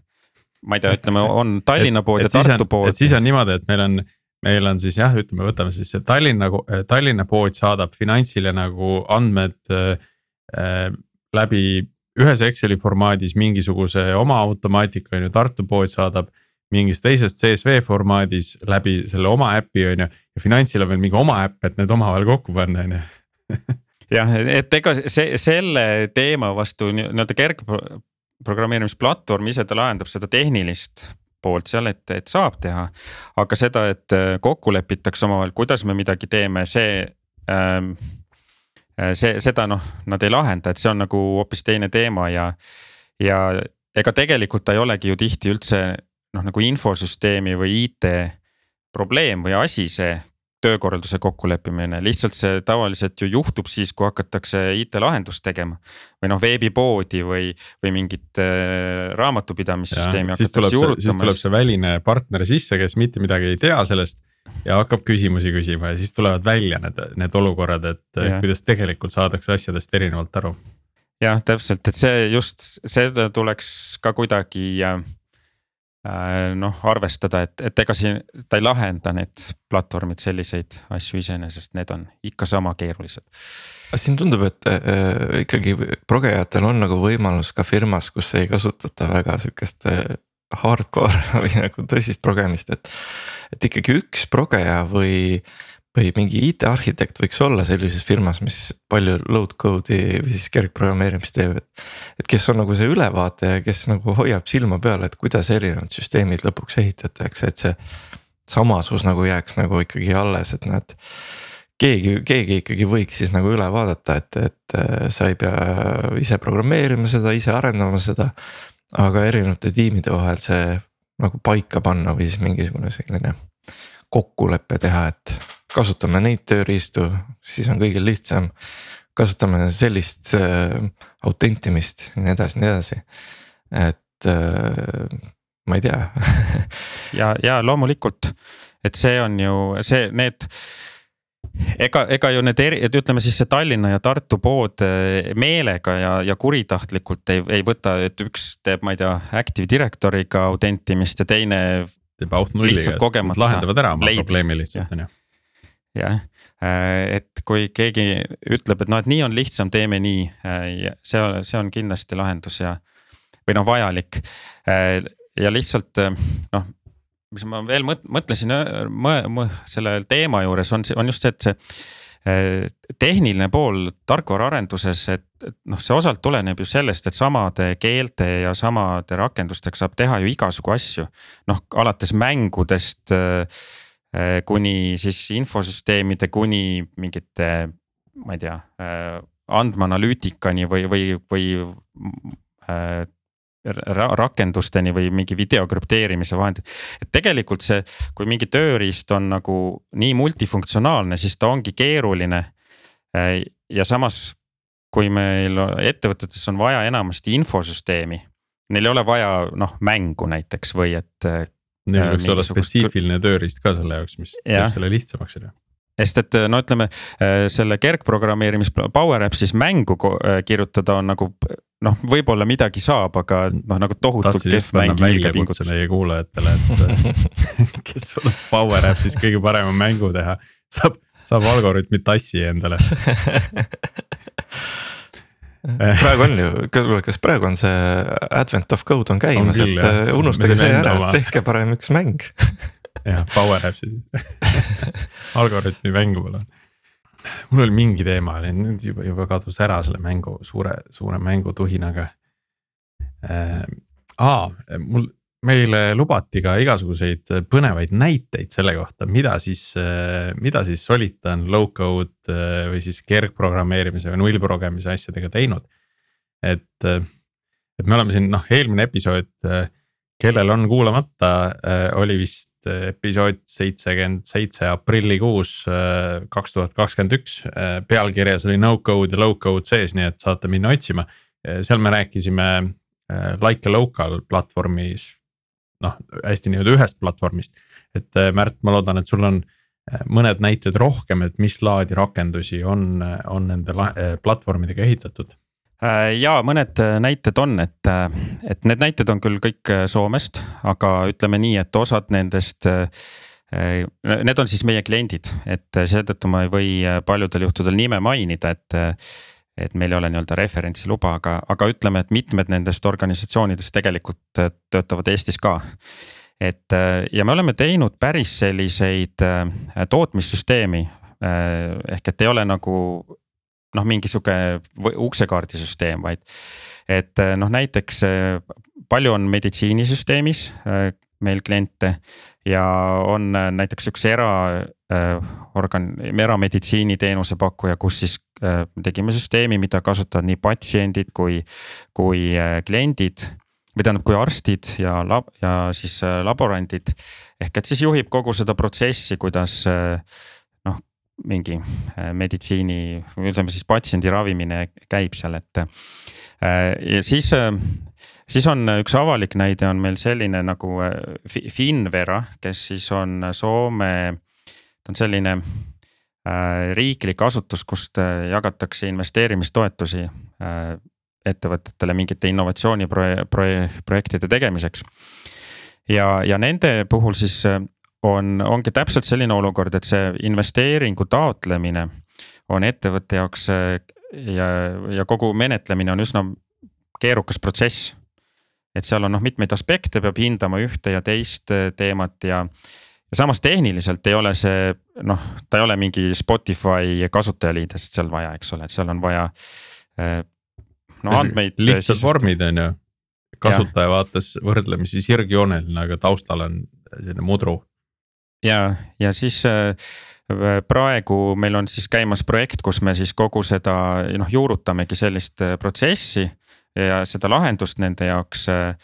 ma ei tea, ütleme, on Tallinna pood ja Tartu pood. et siis on niimoodi, et meil on, meil on siis jah, ütleme, võtame siis see Tallinna, Tallinna pood saadab finantsile nagu andmed äh, läbi ühes Exceli formaadis mingisuguse oma automaatika on ju, Tartu pood saadab mingis teises CSV formaadis läbi selle oma äpi on ju. ja finantsil on veel mingi oma äpp, et need omavahel kokku panna, on ju. (laughs) jah, et ega see, selle teema vastu nii-öelda kergprogrammeerimisplatvorm ise ta lahendab seda tehnilist poolt seal, et, et saab teha. aga seda, et äh, kokku lepitakse omavahel, kuidas me midagi teeme, see ähm,. see, seda noh, nad ei lahenda, et see on nagu hoopis teine teema ja, ja ega tegelikult ta ei olegi ju tihti üldse noh, nagu infosüsteemi või IT probleem või asi see töökorralduse kokkuleppimine, lihtsalt see tavaliselt ju juhtub siis, kui hakatakse IT-lahendust tegema. või noh, veebipoodi või, või mingit äh, raamatupidamissüsteemi. siis tuleb see, siis tuleb see väline partner sisse, kes mitte midagi ei tea sellest ja hakkab küsimusi küsima ja siis tulevad välja need, need olukorrad, et ja. kuidas tegelikult saadakse asjadest erinevalt aru. jah, täpselt, et see just, seda tuleks ka kuidagi äh, noh arvestada, et, et ega siin ta ei lahenda need platvormid selliseid asju iseenesest, need on ikka sama keerulised. siin tundub, et äh, ikkagi progejatel on nagu võimalus ka firmas, kus ei kasutata väga sihukest äh, hardcore (laughs) või nagu tõsist progemist, et. et ikkagi üks progeja või või mingi IT-arhitekt võiks olla sellises firmas, mis palju load code'i või siis kergprogrammeerimist teeb, et. et kes on nagu see ülevaate ja kes nagu hoiab silma peal, et kuidas erinevad süsteemid lõpuks ehitatakse, et see. samasus nagu jääks nagu ikkagi alles, et näed keegi, keegi ikkagi võiks siis nagu üle vaadata, et, et äh, sa ei pea ise programmeerima seda, ise arendama seda. aga erinevate tiimide vahel see nagu paika panna või siis mingisugune selline kokkulepe teha, et kasutame neid tööriistu, siis on kõigil lihtsam. kasutame sellist äh, autentimist ja nii edasi, nii edasi, et äh, ma ei tea (laughs) ja, ja loomulikult, et see on ju see, need ega, ega ju need eri, et ütleme siis see Tallinna ja Tartu pood äh, meelega ja, ja kuritahtlikult ei, ei võta, et üks teeb, ma ei tea, Active Directory'ga autentimist ja teine. teeb auth-nulliga, lahendavad ära oma probleemi lihtsalt on ju jah, äh, et kui keegi ütleb, et noh, et nii on lihtsam, teeme nii, äh, see, see on kindlasti lahendus ja. või noh, vajalik äh, ja lihtsalt noh, mis ma veel mõtlesin selle teema juures on, on just see, et see tehniline pool tarkvaraarenduses, et, et noh, see osalt tuleneb ju sellest, et samade keelte ja samade rakendustega saab teha ju igasugu asju. noh, alates mängudest äh, kuni siis infosüsteemide, kuni mingite, ma ei tea, äh, andmeanalüütikani või, või, või äh, rakendusteni või mingi video krüpteerimise vahendid. et tegelikult see, kui mingi tööriist on nagu nii multifunktsionaalne, siis ta ongi keeruline. ja samas, kui meil ettevõtetes on vaja enamasti infosüsteemi, neil ei ole vaja noh mängu näiteks või et Neil võiks olla spetsiifiline tööriist ka selle jaoks, mis teeb selle lihtsamaks, on ju. Sest et no ütleme selle kergprogrammeerimis Power Apps'is mängu kirjutada on nagu noh, võib-olla midagi saab, aga noh, nagu tohutult kehv mäng. väljakutse meie kuulajatele, et (laughs) kes suudab Power Apps'is kõige parema mängu teha, saab, saab algoritmi tassi endale (laughs) (laughs) praegu on ju, kuule, kas praegu on see advent of code on käimas, et. Äh, unustage see ära, tehke parem üks mäng (laughs) jah, power apps siis (laughs) algoritmi mängu palun. mul oli mingi teema, nüüd juba, juba kadus ära selle mängu suure, suure mängutuhinaga äh,. aa, mul meile lubati ka igasuguseid põnevaid näiteid selle kohta, mida siis, mida siis Solitan low-code või siis kergprogrammeerimise või nullprogemise asjadega teinud. et, et me oleme siin noh, eelmine episood, kellel on kuulamata, oli vist episood seitsekümmend seitse aprillikuus kaks tuhat kakskümmend üks. pealkirjas oli no code ja low code sees, nii et saate minna otsima. seal me rääkisime like a local platvormis noh, hästi nii-öelda ühest platvormist. et äh, Märt, ma loodan, et sul on äh, mõned näited rohkem, et mis laadi rakendusi on, on nende platvormidega ehitatud äh, ja mõned näited on, et, et need näited on küll kõik Soomest, aga ütleme nii, et osad nendest. Need on siis meie kliendid, et seetõttu ma ei või paljudel juhtudel nime mainida, et et meil ei ole nii-öelda referentsiluba, aga, aga ütleme, et mitmed nendest organisatsioonidest tegelikult äh, töötavad Eestis ka. et ja me oleme teinud päris selliseid tootmissüsteemi ehk et ei ole nagu noh, mingi sihuke uksekaardisüsteem, vaid et noh, näiteks palju on meditsiinisüsteemis meil kliente ja on näiteks üks era organ, erameditsiiniteenuse pakkuja, kus siis tegime süsteemi, mida kasutavad nii patsiendid kui, kui kliendid või tähendab, kui arstid ja lab- ja siis laborandid. ehk et siis juhib kogu seda protsessi, kuidas noh, mingi meditsiini ütleme siis patsiendi ravimine käib seal, et. ja siis siis on äh, üks avalik näide on meil selline nagu äh, Finvera, kes siis on Soome, ta on selline äh, riiklik asutus, kust jagatakse investeerimistoetusi ettevõtetele mingite innovatsiooniprojektide tegemiseks. ja, ja nende puhul siis on, ongi täpselt selline olukord, et see investeeringu taotlemine on ettevõtte jaoks ja, ja kogu menetlemine on üsna keerukas protsess et seal on noh, mitmeid aspekte, peab hindama ühte ja teist äh, teemat ja. ja samas tehniliselt ei ole see noh, ta ei ole mingi Spotify kasutajaliidest seal vaja, eks ole, et seal on vaja. Äh, no andmeid. lihtsad vormid on ju, kasutaja vaates võrdlemisi sirgjooneline, aga taustal on selline mudru. ja, ja siis praegu meil on siis käimas projekt, kus me siis kogu seda noh juurutamegi sellist protsessi ja seda lahendust nende jaoks. Äh,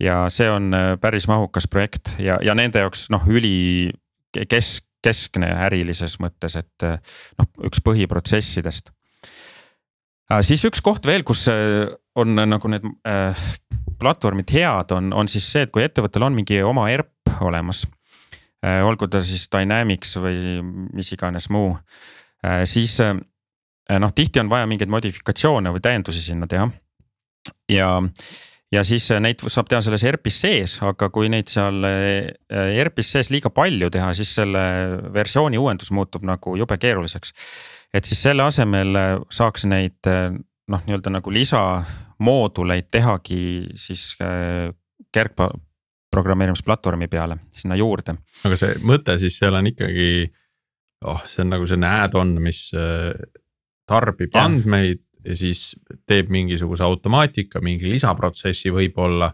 ja see on äh, päris mahukas projekt ja, ja nende jaoks noh, üli kesk, keskne ärilises mõttes, et äh, noh, üks põhiprotsessidest. siis üks koht veel, kus on nagu need äh, platvormid head, on, on siis see, et kui ettevõttel on mingi oma ERP olemas äh,. olgu ta siis Dynamics või mis iganes muu äh,, siis noh, tihti on vaja mingeid modifikatsioone või täiendusi sinna teha ja, ja siis äh, neid saab teha selles ERP-is sees, aga kui neid seal äh, ERP-is sees liiga palju teha, siis selle versiooni uuendus muutub nagu jube keeruliseks. et siis selle asemel äh, saaks neid noh, nii-öelda nagu lisamooduleid tehagi siis kergprogrammeerimisplatvormi peale sinna juurde. aga see mõte siis seal on ikkagi, oh, see on nagu selline add-on, mis tarbib ja. andmeid ja siis teeb mingisuguse automaatika, mingi lisaprotsessi võib-olla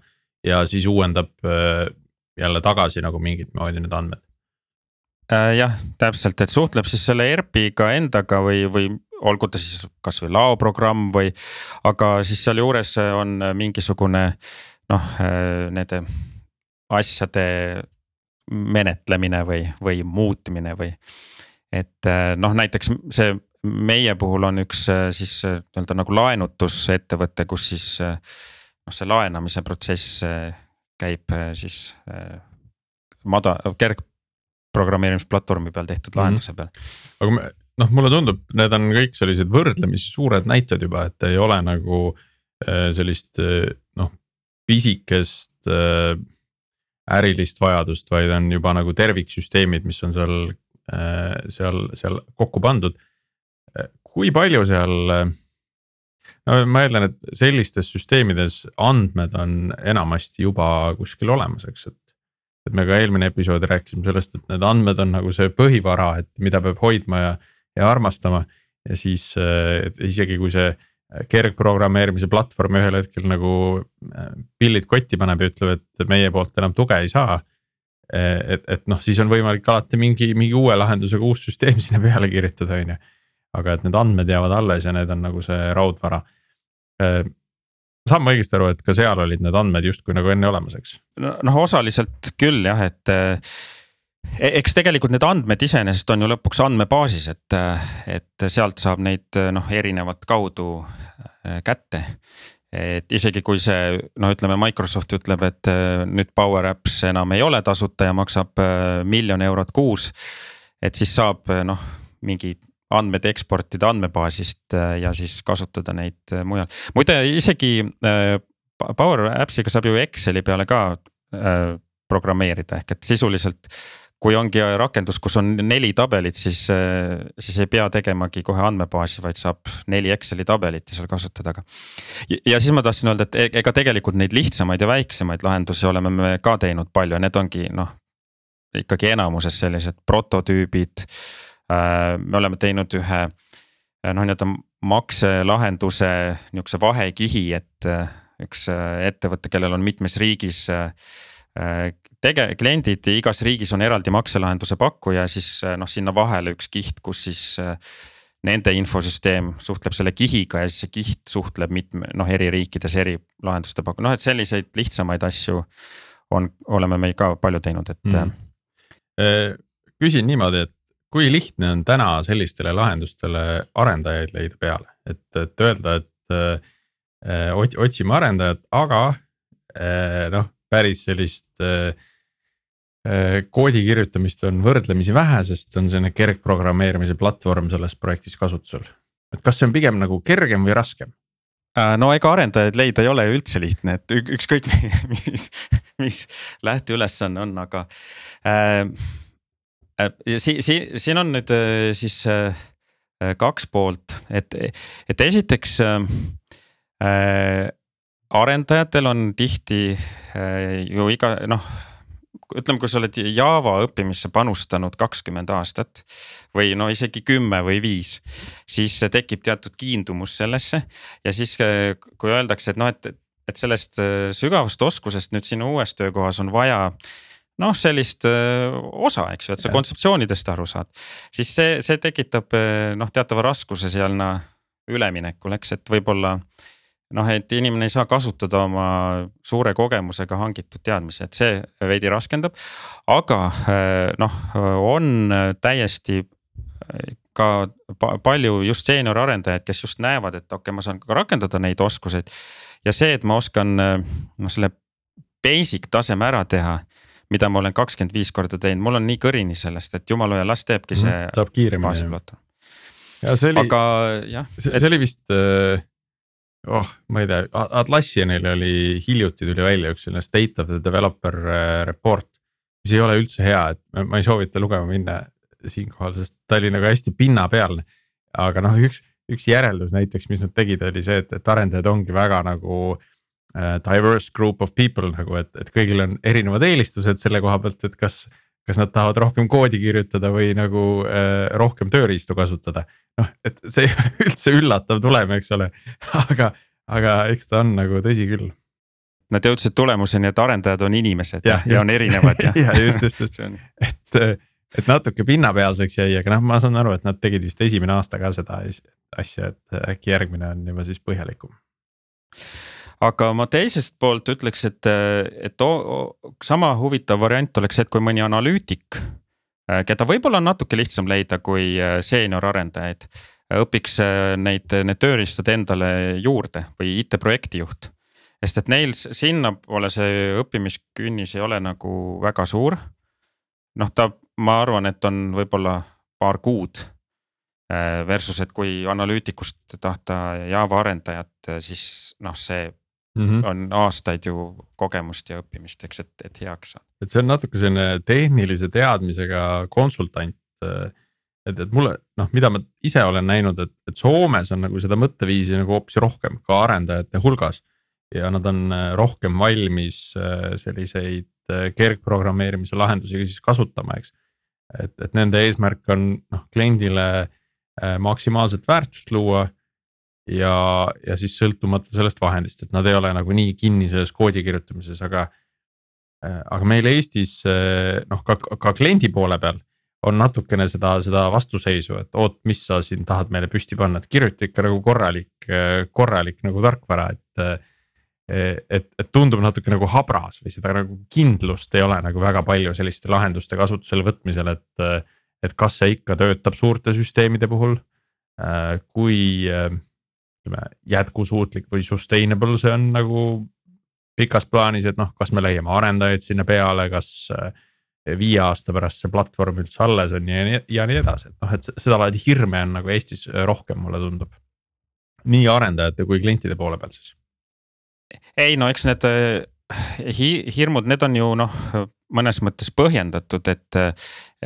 ja siis uuendab äh, jälle tagasi nagu mingit moodi need andmed äh,. jah, täpselt, et suhtleb siis selle ERP-iga endaga või, või olgu ta siis kasvõi laoprogramm või, aga siis sealjuures on mingisugune noh, äh, nende asjade menetlemine või, või muutmine või. et noh, näiteks see meie puhul on üks äh, siis äh, nii-öelda nagu laenutusettevõte, kus siis äh, noh, see laenamise protsess käib siis mada-, kergprogrammeerimisplatvormi peal tehtud mm -hmm. lahenduse peal. aga me, noh, mulle tundub, need on kõik sellised võrdlemisi suured näited juba, et ei ole nagu sellist noh, pisikest ärilist vajadust, vaid on juba nagu terviksüsteemid, mis on seal, seal, seal kokku pandud kui palju seal, no ma eeldan, et sellistes süsteemides andmed on enamasti juba kuskil olemas, eks, et. et me ka eelmine episood rääkisime sellest, et need andmed on nagu see põhivara, et mida peab hoidma ja, ja armastama. ja siis isegi kui see kergprogrammeerimise platvorm ühel hetkel nagu pillid kotti paneb ja ütleb, et meie poolt enam tuge ei saa et, et noh, siis on võimalik alati mingi, mingi uue lahendusega uus süsteem (laughs) sinna peale kirjutada, on ju aga et need andmed jäävad alles ja need on nagu see raudvara. Äh, saan ma õigesti aru, et ka seal olid need andmed justkui nagu enne olemas, eks? noh, osaliselt küll jah, et äh, e-, eks tegelikult need andmed iseenesest on ju lõpuks andmebaasis, et, et sealt saab neid noh, erinevat kaudu äh, kätte. et isegi kui see no ütleme, Microsoft ütleb, et nüüd Power Apps enam ei ole tasuta ja maksab miljon eurot kuus. et siis saab noh, mingi andmed eksportida andmebaasist äh, ja siis kasutada neid äh, mujal. muide isegi äh, Power Apps'iga saab ju Exceli peale ka programmeerida, ehk et sisuliselt kui ongi rakendus, kus on neli tabelit, siis, siis ei pea tegemagi kohe andmebaasi, vaid saab neli Exceli tabelit ja seal kasutada, aga. ja siis ma tahtsin öelda, et e-, ega tegelikult neid lihtsamaid ja väiksemaid lahendusi oleme me ka teinud palju, need ongi noh. ikkagi enamuses sellised prototüübid. Äh, me oleme teinud ühe noh, nii-öelda makselahenduse nihukese vahekihi, et äh, üks äh, ettevõte, kellel on mitmes riigis tege-, kliendid igas riigis on eraldi makselahenduse pakkuja, siis äh, noh, sinna vahele üks kiht, kus siis äh, nende infosüsteem suhtleb selle kihiga ja siis see kiht suhtleb mitme noh, eri riikides eri lahenduste pakku, noh et selliseid lihtsamaid asju on, oleme me ka palju teinud, et mm.. küsin niimoodi, et kui lihtne on täna sellistele lahendustele arendajaid leida peale, et, et öelda, et äh, otsime arendajat, aga äh, noh, päris sellist äh, koodi kirjutamist on võrdlemisi vähe, sest on selline kergprogrammeerimise platvorm selles projektis kasutusel. et kas see on pigem nagu kergem või raskem? Äh, no ega arendajaid leida ei ole ju üldse lihtne, et ükskõik (laughs) mis, mis lähteülesanne on, aga äh,. Äh si-, si-, siin on nüüd siis äh, kaks poolt, et, et esiteks äh, arendajatel on tihti äh, ju iga noh ütleme, kui sa oled Java õppimisse panustanud kakskümmend aastat või no isegi kümme või viis, siis tekib teatud kiindumus sellesse. Ja siis, kui öeldakse, et noh, et, et sellest äh, sügavast oskusest nüüd sinu uues töökohas on vaja noh, sellist äh, osa, eks ju, et sa kontseptsioonidest aru saad, siis see, see tekitab äh, noh, teatava raskuse seal noh üleminekul, eks, et võib-olla noh, et inimene ei saa kasutada oma suure kogemusega hangitud teadmisi, et see veidi raskendab. aga eh, noh, on täiesti ka palju just seenior arendajaid, kes just näevad, et okei okay,, ma saan ka rakendada neid oskuseid. ja see, et ma oskan noh, selle basic taseme ära teha mida ma olen kakskümmend viis korda teinud, mul on nii kõrini sellest, et jumala hea, las teebki see mm,. saab kiiremini. ja see oli, aga jah. see, see oli vist äh oh, ma ei tea, Atlassianil oli hiljuti tuli välja üks selline state of the developer äh, report. mis ei ole üldse hea, et ma ei soovita lugema minna siinkohal, sest ta oli nagu hästi pinnapealne. aga noh, üks, üks järeldus näiteks, mis nad tegid, oli see, et, et arendajad ongi väga nagu äh, diverse group of people nagu, et, et kõigil on erinevad eelistused selle koha pealt, et kas kas nad tahavad rohkem koodi kirjutada või nagu äh, rohkem tööriistu kasutada. noh, et see ei (laughs) ole üldse üllatav tulem, eks ole, (laughs) aga, aga eks ta on nagu tõsi küll. Nad jõudsid tulemuseni, et arendajad on inimesed ja, ja on erinevad ja (laughs) ja just, just, just, et, et natuke pinnapealseks jäi, aga noh, ma saan aru, et nad tegid vist esimene aasta ka seda asja, et äkki järgmine on juba siis põhjalikum aga ma teisest poolt ütleks, et, et sama huvitav variant oleks see, et kui mõni analüütik, keda võib-olla on natuke lihtsam leida kui äh, seenior-arendajaid, õpiks äh, neid, need tööriistad endale juurde või IT-projekti juht. sest et neil sinnapoole see õppimiskünnis ei ole nagu väga suur. noh, ta, ma arvan, et on võib-olla paar kuud äh, versus, et kui analüütikust tahta Java arendajat, siis noh, see mm -hmm. on aastaid ju kogemust ja õppimist, eks, et, et heaks saada. et see on natuke selline tehnilise teadmisega konsultant. et, et mulle noh, mida ma ise olen näinud, et, et Soomes on nagu seda mõtteviisi nagu hoopis rohkem ka arendajate hulgas. ja nad on äh, rohkem valmis äh, selliseid äh, kergprogrammeerimise lahendusi siis kasutama, eks. et, et nende eesmärk on noh kliendile maksimaalset väärtust luua ja, ja siis sõltumata sellest vahendist, et nad ei ole nagu nii kinni selles koodi kirjutamises, aga. Äh, aga meil Eestis äh, noh, ka, ka kliendi poole peal on natukene seda, seda vastuseisu, et oot, mis sa siin tahad meile püsti panna, et kirjuta ikka nagu korralik, äh, korralik nagu tarkvara, et. et, et tundub natuke nagu habras või seda nagu kindlust ei ole nagu väga palju selliste lahenduste kasutusele võtmisel, et. et kas see ikka töötab suurte süsteemide puhul, kui ütleme jätkusuutlik või sustainable, see on nagu pikas plaanis, et noh, kas me leiame arendajaid sinna peale, kas eh, viie aasta pärast see platvorm üldse alles on ja nii ja nii edasi, et noh, et sedalaadi hirme on nagu Eestis rohkem, mulle tundub. nii arendajate kui klientide poole pealt siis. ei no eks need hi hirmud, need on ju noh, mõnes mõttes põhjendatud, et.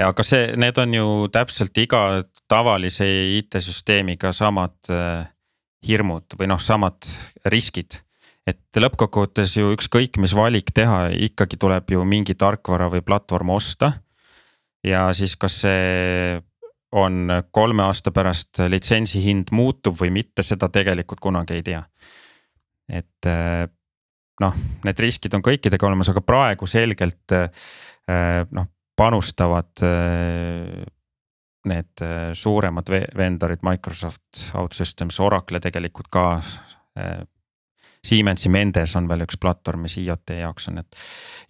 aga see, need on ju täpselt iga tavalise IT-süsteemiga samad äh, hirmud või noh, samad riskid. et lõppkokkuvõttes ju ükskõik, mis valik teha, ikkagi tuleb ju mingi tarkvara või platvorm osta. ja siis, kas see on kolme aasta pärast litsentsi hind muutub või mitte, seda tegelikult kunagi ei tea. et äh, noh, need riskid on kõikidega olemas, aga praegu selgelt äh, noh, panustavad need äh, suuremad vendorid, Microsoft OutSystems, Oracle tegelikult ka. Siemensi Mendes on veel üks platvorm, mis IoT jaoks on, et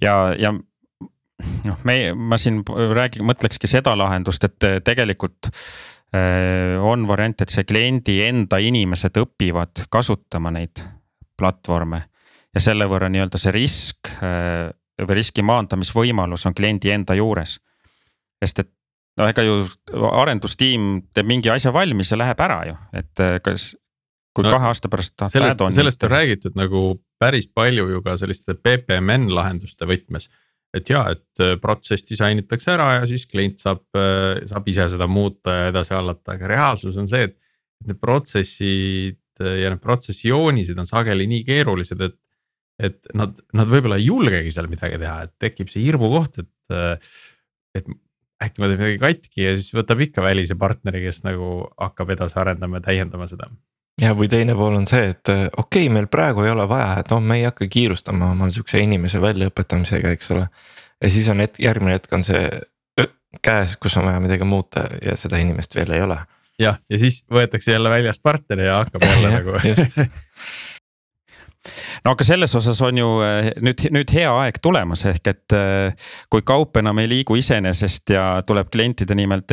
ja, ja noh, me, ma siin räägin, mõtlekski seda lahendust, et tegelikult on variant, et see kliendi enda inimesed õpivad kasutama neid platvorme ja selle võrra nii-öelda see risk äh, või riski maandamisvõimalus on kliendi enda juures. sest et no ega ju arendustiim teeb mingi asja valmis ja läheb ära ju, et äh, kas. kui no, kahe aasta pärast tahad sellest, sellest on räägitud nagu päris palju ju ka selliste BPMN lahenduste võtmes. et ja, et äh, protsess disainitakse ära ja siis klient saab, saab ise seda muuta ja edasi hallata, aga reaalsus on see, et. Need protsessid ja need protsessi joonised on sageli nii keerulised, et et nad, nad võib-olla ei julgegi seal midagi teha, et tekib see hirmukoht, et. et äkki ma teen midagi katki ja siis võtab ikka välise partneri, kes nagu hakkab edasi arendama ja täiendama seda. ja, või teine pool on see, et okei okay,, meil praegu ei ole vaja, et noh, me ei hakka kiirustama oma sihukese inimese väljaõpetamisega, eks ole. ja siis on hetk, järgmine hetk on see käes, kus on vaja midagi muuta ja seda inimest veel ei ole. jah, ja siis võetakse jälle väljast partner ja hakkab jälle (laughs) nagu (laughs) no aga selles osas on ju eh, nüüd, nüüd hea aeg tulemas, ehk et eh, kui kaup enam ei liigu iseenesest ja tuleb klientide nimel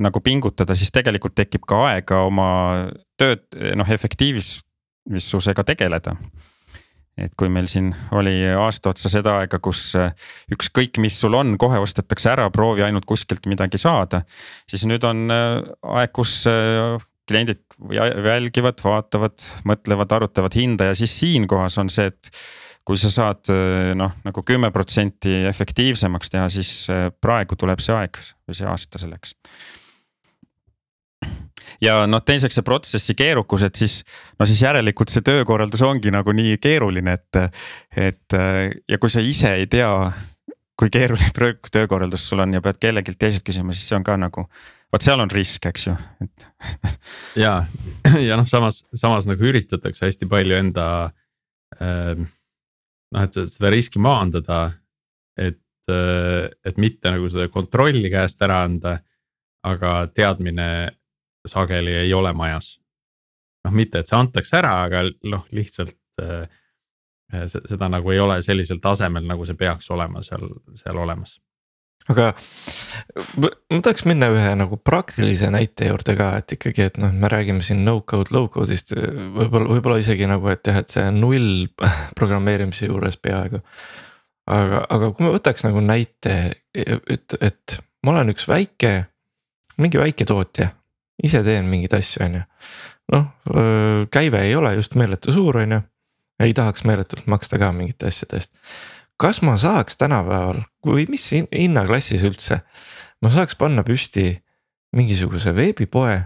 nagu pingutada, siis tegelikult tekib ka aega oma tööd noh efektiivsusega tegeleda et kui meil siin oli aasta otsa seda aega, kus eh, ükskõik, mis sul on, kohe ostetakse ära, proovi ainult kuskilt midagi saada. siis nüüd on aeg, kus kliendid jälgivad, vaatavad, mõtlevad, arutavad hinda ja siis siinkohas on see, et kui sa saad noh, nagu kümme protsenti efektiivsemaks teha, siis praegu tuleb see aeg või see aasta selleks. ja noh, teiseks see protsessi keerukus, et siis no siis järelikult see töökorraldus ongi nagu nii keeruline, et, et ja kui sa ise ei tea, kui keeruline (laughs) töökorraldus sul on ja pead kellelgi teiselt küsima, siis see on ka nagu vot seal on risk, eks ju, et (laughs) ja, (clears throat) ja noh, samas, samas nagu üritatakse hästi palju enda äh,. noh, et seda riski maandada, et äh,, et mitte nagu seda kontrolli käest ära anda. aga teadmine sageli ei ole majas. noh, mitte, et see antakse ära, aga noh, lihtsalt äh, seda nagu ei ole sellisel tasemel, nagu see peaks olema seal, seal olemas aga ma tahaks minna ühe nagu praktilise näite juurde ka, et ikkagi, et noh, me räägime siin no code, low code'ist võib-olla, võib-olla isegi nagu, et jah, et see null (laughs) programmeerimise juures peaaegu. aga, aga kui me võtaks nagu näite, et, et ma olen üks väike, mingi väiketootja, ise teen mingeid asju, on ju. noh, käive ei ole just meeletu suur, on ju, ei tahaks meeletult maksta ka mingite asjade eest kas ma saaks tänapäeval või mis hinnaklassis üldse, ma saaks panna püsti mingisuguse veebipoe.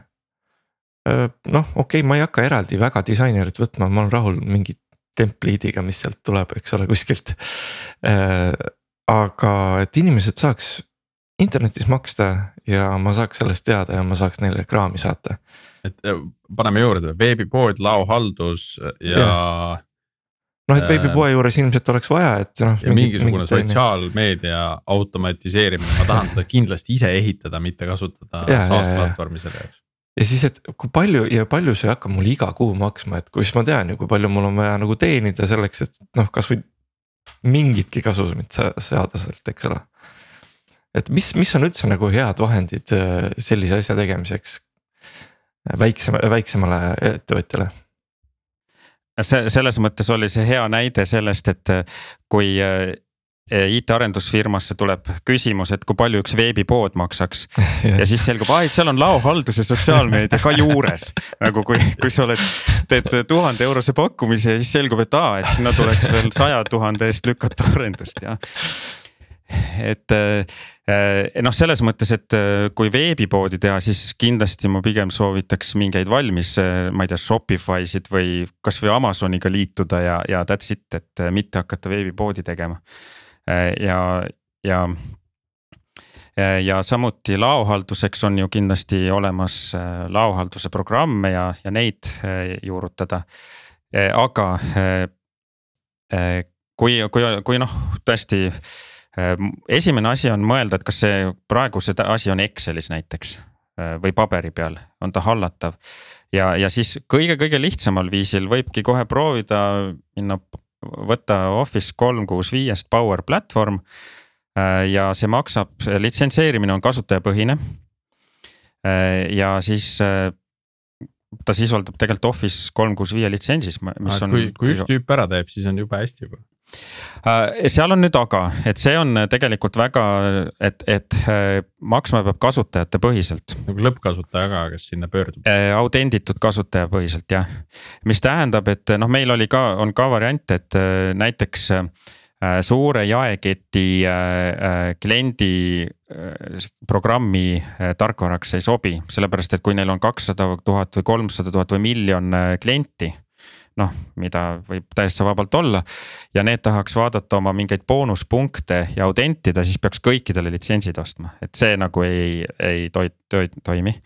noh, okei okay,, ma ei hakka eraldi väga disainerit võtma, ma olen rahul mingi templiidiga, mis sealt tuleb, eks ole, kuskilt. aga et inimesed saaks internetis maksta ja ma saaks sellest teada ja ma saaks neile kraami saata. et paneme juurde veebipood, laohaldus ja, ja noh, et veebipoe äh, juures ilmselt oleks vaja, et noh. mingisugune sotsiaalmeedia automatiseerimine, ma tahan seda kindlasti ise ehitada, mitte kasutada SaaS platvormi selle jaoks. ja siis, et kui palju ja palju see hakkab mul iga kuu maksma, et kui siis ma tean ju, kui palju mul on vaja nagu teenida selleks, et noh, kasvõi mingitki kasumit saada sealt, eks ole. et mis, mis on üldse nagu head vahendid äh, sellise asja tegemiseks väiksema, väiksemale ettevõtjale see selles mõttes oli see hea näide sellest, et äh, kui äh, IT-arendusfirmasse tuleb küsimus, et kui palju üks veebipood maksaks. (laughs) Ja siis selgub, aa, et seal on laohaldus ja sotsiaalmeedia ka juures. (laughs) nagu kui, kui sa oled, teed tuhande eurose pakkumise ja siis selgub, et aa, et sinna tuleks veel saja tuhande eest lükata arendust ja (laughs) et eh, noh, selles mõttes, et eh, kui veebipoodi teha, siis kindlasti ma pigem soovitaks mingeid valmis, eh, ma ei tea, Shopify sid või kasvõi Amazoniga liituda ja, ja that's it, et mitte hakata veebipoodi tegema. ja, ja ja samuti laohalduseks on ju kindlasti olemas laohalduse programme ja, ja neid juurutada. aga kui, kui, kui noh, tõesti esimene asi on mõelda, et kas see praegu see asi on Excelis näiteks äh, või paberi peal, on ta hallatav. ja, ja siis kõige-kõige lihtsamal viisil võibki kohe proovida minna, võtta Office kolm kuus viiest Power Platform. Äh, ja see maksab, litsenseerimine on kasutajapõhine. Äh, ja siis ta sisaldab tegelikult Office kolm kuus viie litsentsis, mis on. kui, kui üks tüüp ära teeb, siis on jube hästi juba Äh, seal on nüüd aga, et see on tegelikult väga, et, et äh, maksma peab kasutajate põhiselt. nagu lõppkasutaja ka, kes sinna pöördub. Äh, autenditud kasutaja põhiselt jah, mis tähendab, et noh, meil oli ka, on ka variant, et näiteks suure jaeketi kliendi programmi tarkvaraks ei sobi, sellepärast et kui neil on kakssada tuhat või kolmsada tuhat või miljon klienti noh, mida võib täiesti vabalt olla. ja need tahaks vaadata oma mingeid boonuspunkte ja autentida, siis peaks kõikidele litsentsid ostma, et see nagu ei, ei toi-, toi-, toimi.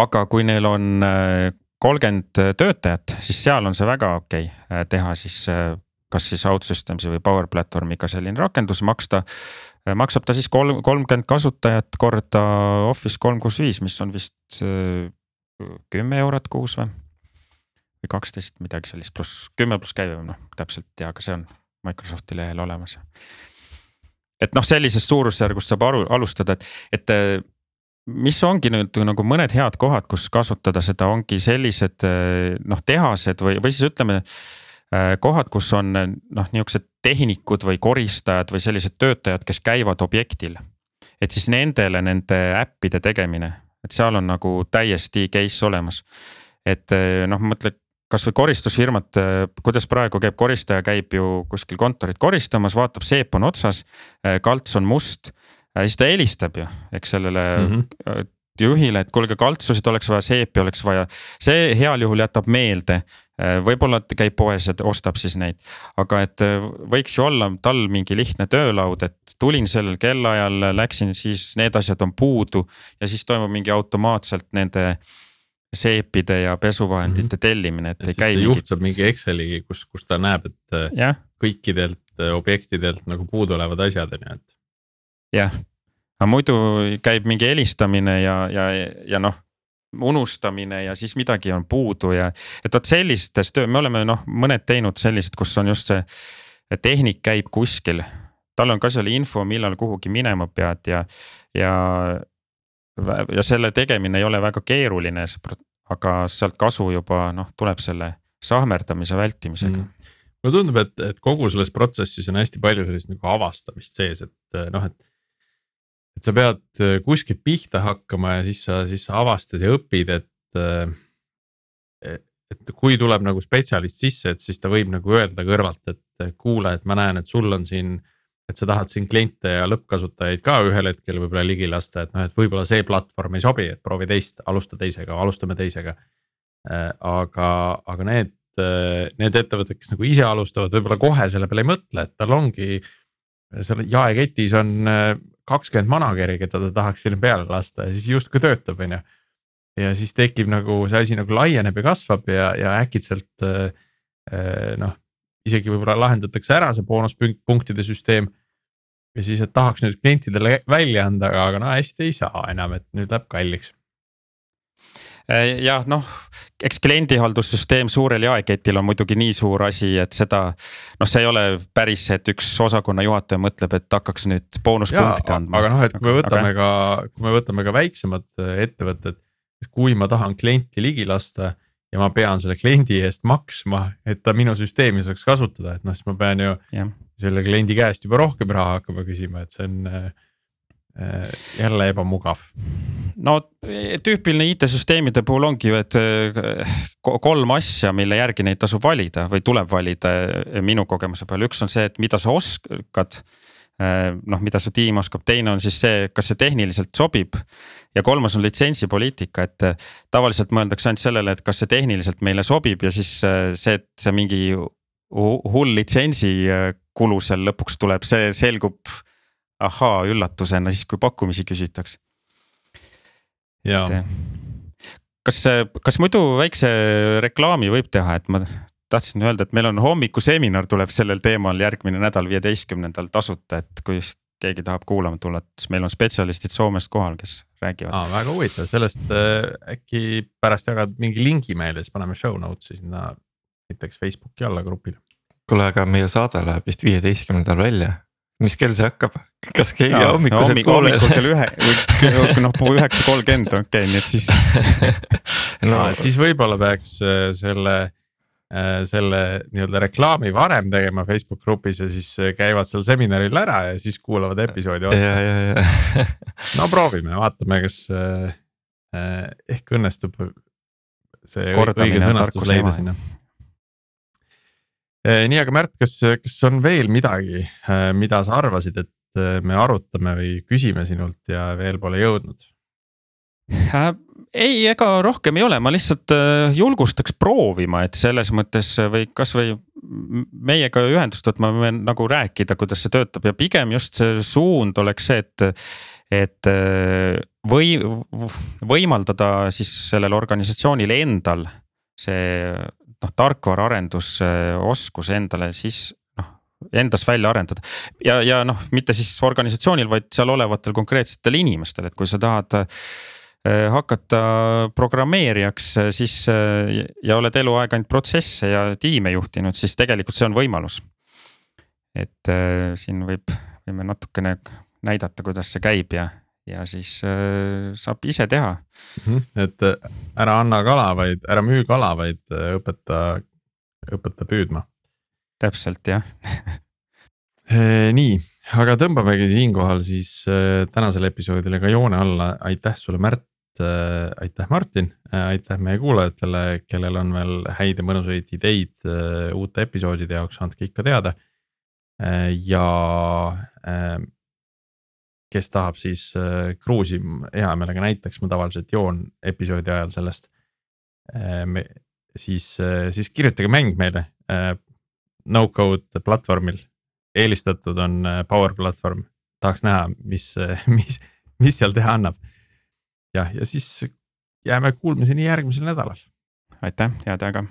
aga kui neil on äh, kolmkümmend töötajat, siis seal on see väga okei okay, äh, teha siis äh, kas siis OutSystems'i või Power Platformiga selline rakendus maksta. maksab ta siis kolm, kolmkümmend kasutajat korda Office kolm kuus viis, mis on vist kümme eurot kuus või või kaksteist, midagi sellist, pluss kümme pluss käive, noh täpselt ei tea, aga see on Microsofti lehel olemas. et noh, sellisest suurusjärgust saab aru, alustada, et, et äh, mis ongi nüüd nagu mõned head kohad, kus kasutada seda, ongi sellised äh, noh, tehased või, või siis ütleme äh, kohad, kus on noh, niuksed tehnikud või koristajad või sellised töötajad, kes käivad objektil. et siis nendele nende äppide tegemine, et seal on nagu täiesti case olemas. et noh, mõtle kasvõi koristusfirmad, äh, kuidas praegu käib koristaja, käib ju kuskil kontorit koristamas, vaatab, seep on otsas, äh, kalts on must. Äh, siis ta helistab ju, eks sellele mm -hmm. juhile, et kuulge, kaltsusid oleks vaja, seepi oleks vaja. see heal juhul jätab meelde, võib-olla käib poes ja ostab siis neid. aga et võiks ju olla tal mingi lihtne töölaud, et tulin sellel kellaajal, läksin siis need asjad on puudu ja siis toimub mingi automaatselt nende seepide ja pesuvahendite mm -hmm. tellimine, et, ei käi. juht saab mingi Exceli, kus, kus ta näeb, et äh, ja. kõikidelt äh, objektidelt nagu puuduolevad asjad on ju, et. jah, aga muidu käib mingi helistamine ja, ja, ja noh unustamine ja siis midagi on puudu ja et vot sellistes töö, me oleme noh, mõned teinud sellised, kus on just see tehnik käib kuskil. tal on ka seal info, millal kuhugi minema pead ja, ja ja selle tegemine ei ole väga keeruline, aga sealt kasu juba noh, tuleb selle sahmerdamise vältimisega mm.. mulle tundub, et, et kogu selles protsessis on hästi palju sellist nagu avastamist sees, et noh, et. et sa pead kuskilt pihta hakkama ja siis sa, siis sa avastad ja õpid, et. et kui tuleb nagu spetsialist sisse, et siis ta võib nagu öelda kõrvalt, et kuule, et ma näen, et sul on siin et sa tahad siin kliente ja lõppkasutajaid ka ühel hetkel võib-olla ligi lasta, et noh, et võib-olla see platvorm ei sobi, et proovi teist, alusta teisega, alustame teisega. Äh, aga, aga need, äh, need ettevõtted, kes nagu ise alustavad, võib-olla kohe selle peale ei mõtle, et tal ongi. seal jaeketis on äh, kakskümmend manager'i, keda ta tahaks sinna peale lasta ja siis justkui töötab, on ju. ja siis tekib nagu see asi nagu laieneb ja kasvab ja, ja äkitselt noh isegi võib-olla lahendatakse ära see boonuspunktide süsteem ja siis, et tahaks nüüd klientidele välja anda, aga no hästi ei saa enam, et nüüd läheb kalliks äh, jah, noh, eks kliendihaldussüsteem suurel jaeketil on muidugi nii suur asi, et seda. noh, see ei ole päris, et üks osakonna juhataja mõtleb, et hakkaks nüüd boonuspunkte andma. aga noh, et kui me võtame aga... ka, kui me võtame ka väiksemad äh, ettevõtted, kui ma tahan klienti ligi lasta ja ma pean selle kliendi eest maksma, et ta minu süsteemi saaks kasutada, et noh, siis ma pean ju. Selle kliendi käest juba rohkem raha hakkama küsima, et see on äh, jälle ebamugav. no tüüpiline IT-süsteemide puhul ongi ju, et kolm asja, mille järgi neid tasub valida või tuleb valida minu kogemuse peal, üks on see, et mida sa oskad Äh, noh, mida su tiim oskab, teine on siis see, kas see tehniliselt sobib. ja kolmas on litsentsipoliitika, et äh, tavaliselt mõeldakse ainult sellele, et kas see tehniliselt meile sobib ja siis äh, see, et see mingi hull litsentsi kulu seal lõpuks tuleb, see selgub ahaa üllatusena siis, kui pakkumisi küsitakse. kas, kas muidu väikse reklaami võib teha, et ma tahtsin öelda, et meil on hommikuseminar tuleb sellel teemal järgmine nädal, viieteistkümnendal tasuta, et kui keegi tahab kuulama tulla, siis meil on spetsialistid Soomest kohal, kes räägivad ah,. väga huvitav, sellest äh, äkki pärast jagad mingi lingi meile, siis paneme show notes'i sinna näiteks Facebooki alla grupile. Kuule, aga meie saade läheb vist viieteistkümnendal välja. Mis kell see hakkab, kas keegi no, hommikused no, hommikul kell ühe või noh, üheksa kolmkümmend okei okay,, nii et siis (laughs) no. Et siis võib-olla peaks äh, selle Äh, selle nii-öelda reklaami varem tegema Facebook grupis ja siis äh, käivad seal seminaril ära ja siis kuulavad episoodi otsa. (laughs) no proovime, vaatame, kas ehk õnnestub see õige sõnastus leida sinna. Nii, aga Märt, kas, kas on veel midagi, mida sa arvasid, et me arutame või küsime sinult ja veel pole jõudnud? ei, ega rohkem ei ole, ma lihtsalt äh, julgustaks proovima, et selles mõttes äh, või kasvõi meiega ühendust võtma või nagu rääkida, kuidas see töötab ja pigem just see suund oleks see, et. et äh, või võimaldada siis sellel organisatsioonil endal see noh, tarkvaraarendusoskus endale siis noh endas välja arendada ja, ja noh, mitte siis organisatsioonil, vaid seal olevatel konkreetsetel inimestel, et kui sa tahad Äh, hakata programmeerijaks, äh, siis äh, ja oled eluaeg ainult protsesse ja tiime juhtinud, siis tegelikult see on võimalus. et siin võib, võime natukene näidata, kuidas see käib ja, ja siis saab ise teha mm. -hmm. et ära anna kala, vaid ära müü kala, vaid õpeta, õpeta püüdma. täpselt jah (laughs) nii, aga tõmbamegi siinkohal siis tänasele episoodile ka joone alla, aitäh sulle, Märt äh, aitäh, Martin äh,, aitäh meie kuulajatele, kellel on veel häid ja mõnusaid ideid äh, uute episoodide jaoks, andke ikka teada äh,. ja äh, kes tahab siis äh, kruusi hea meelega näiteks, ma tavaliselt joon episoodi ajal sellest äh,. siis äh,, siis kirjutage mäng meile no-code platvormil, eelistatud on Power platvorm, tahaks näha, mis, (laughs) mis, mis seal teha annab jah, ja siis jääme kuulmiseni järgmisel nädalal. aitäh, head aega.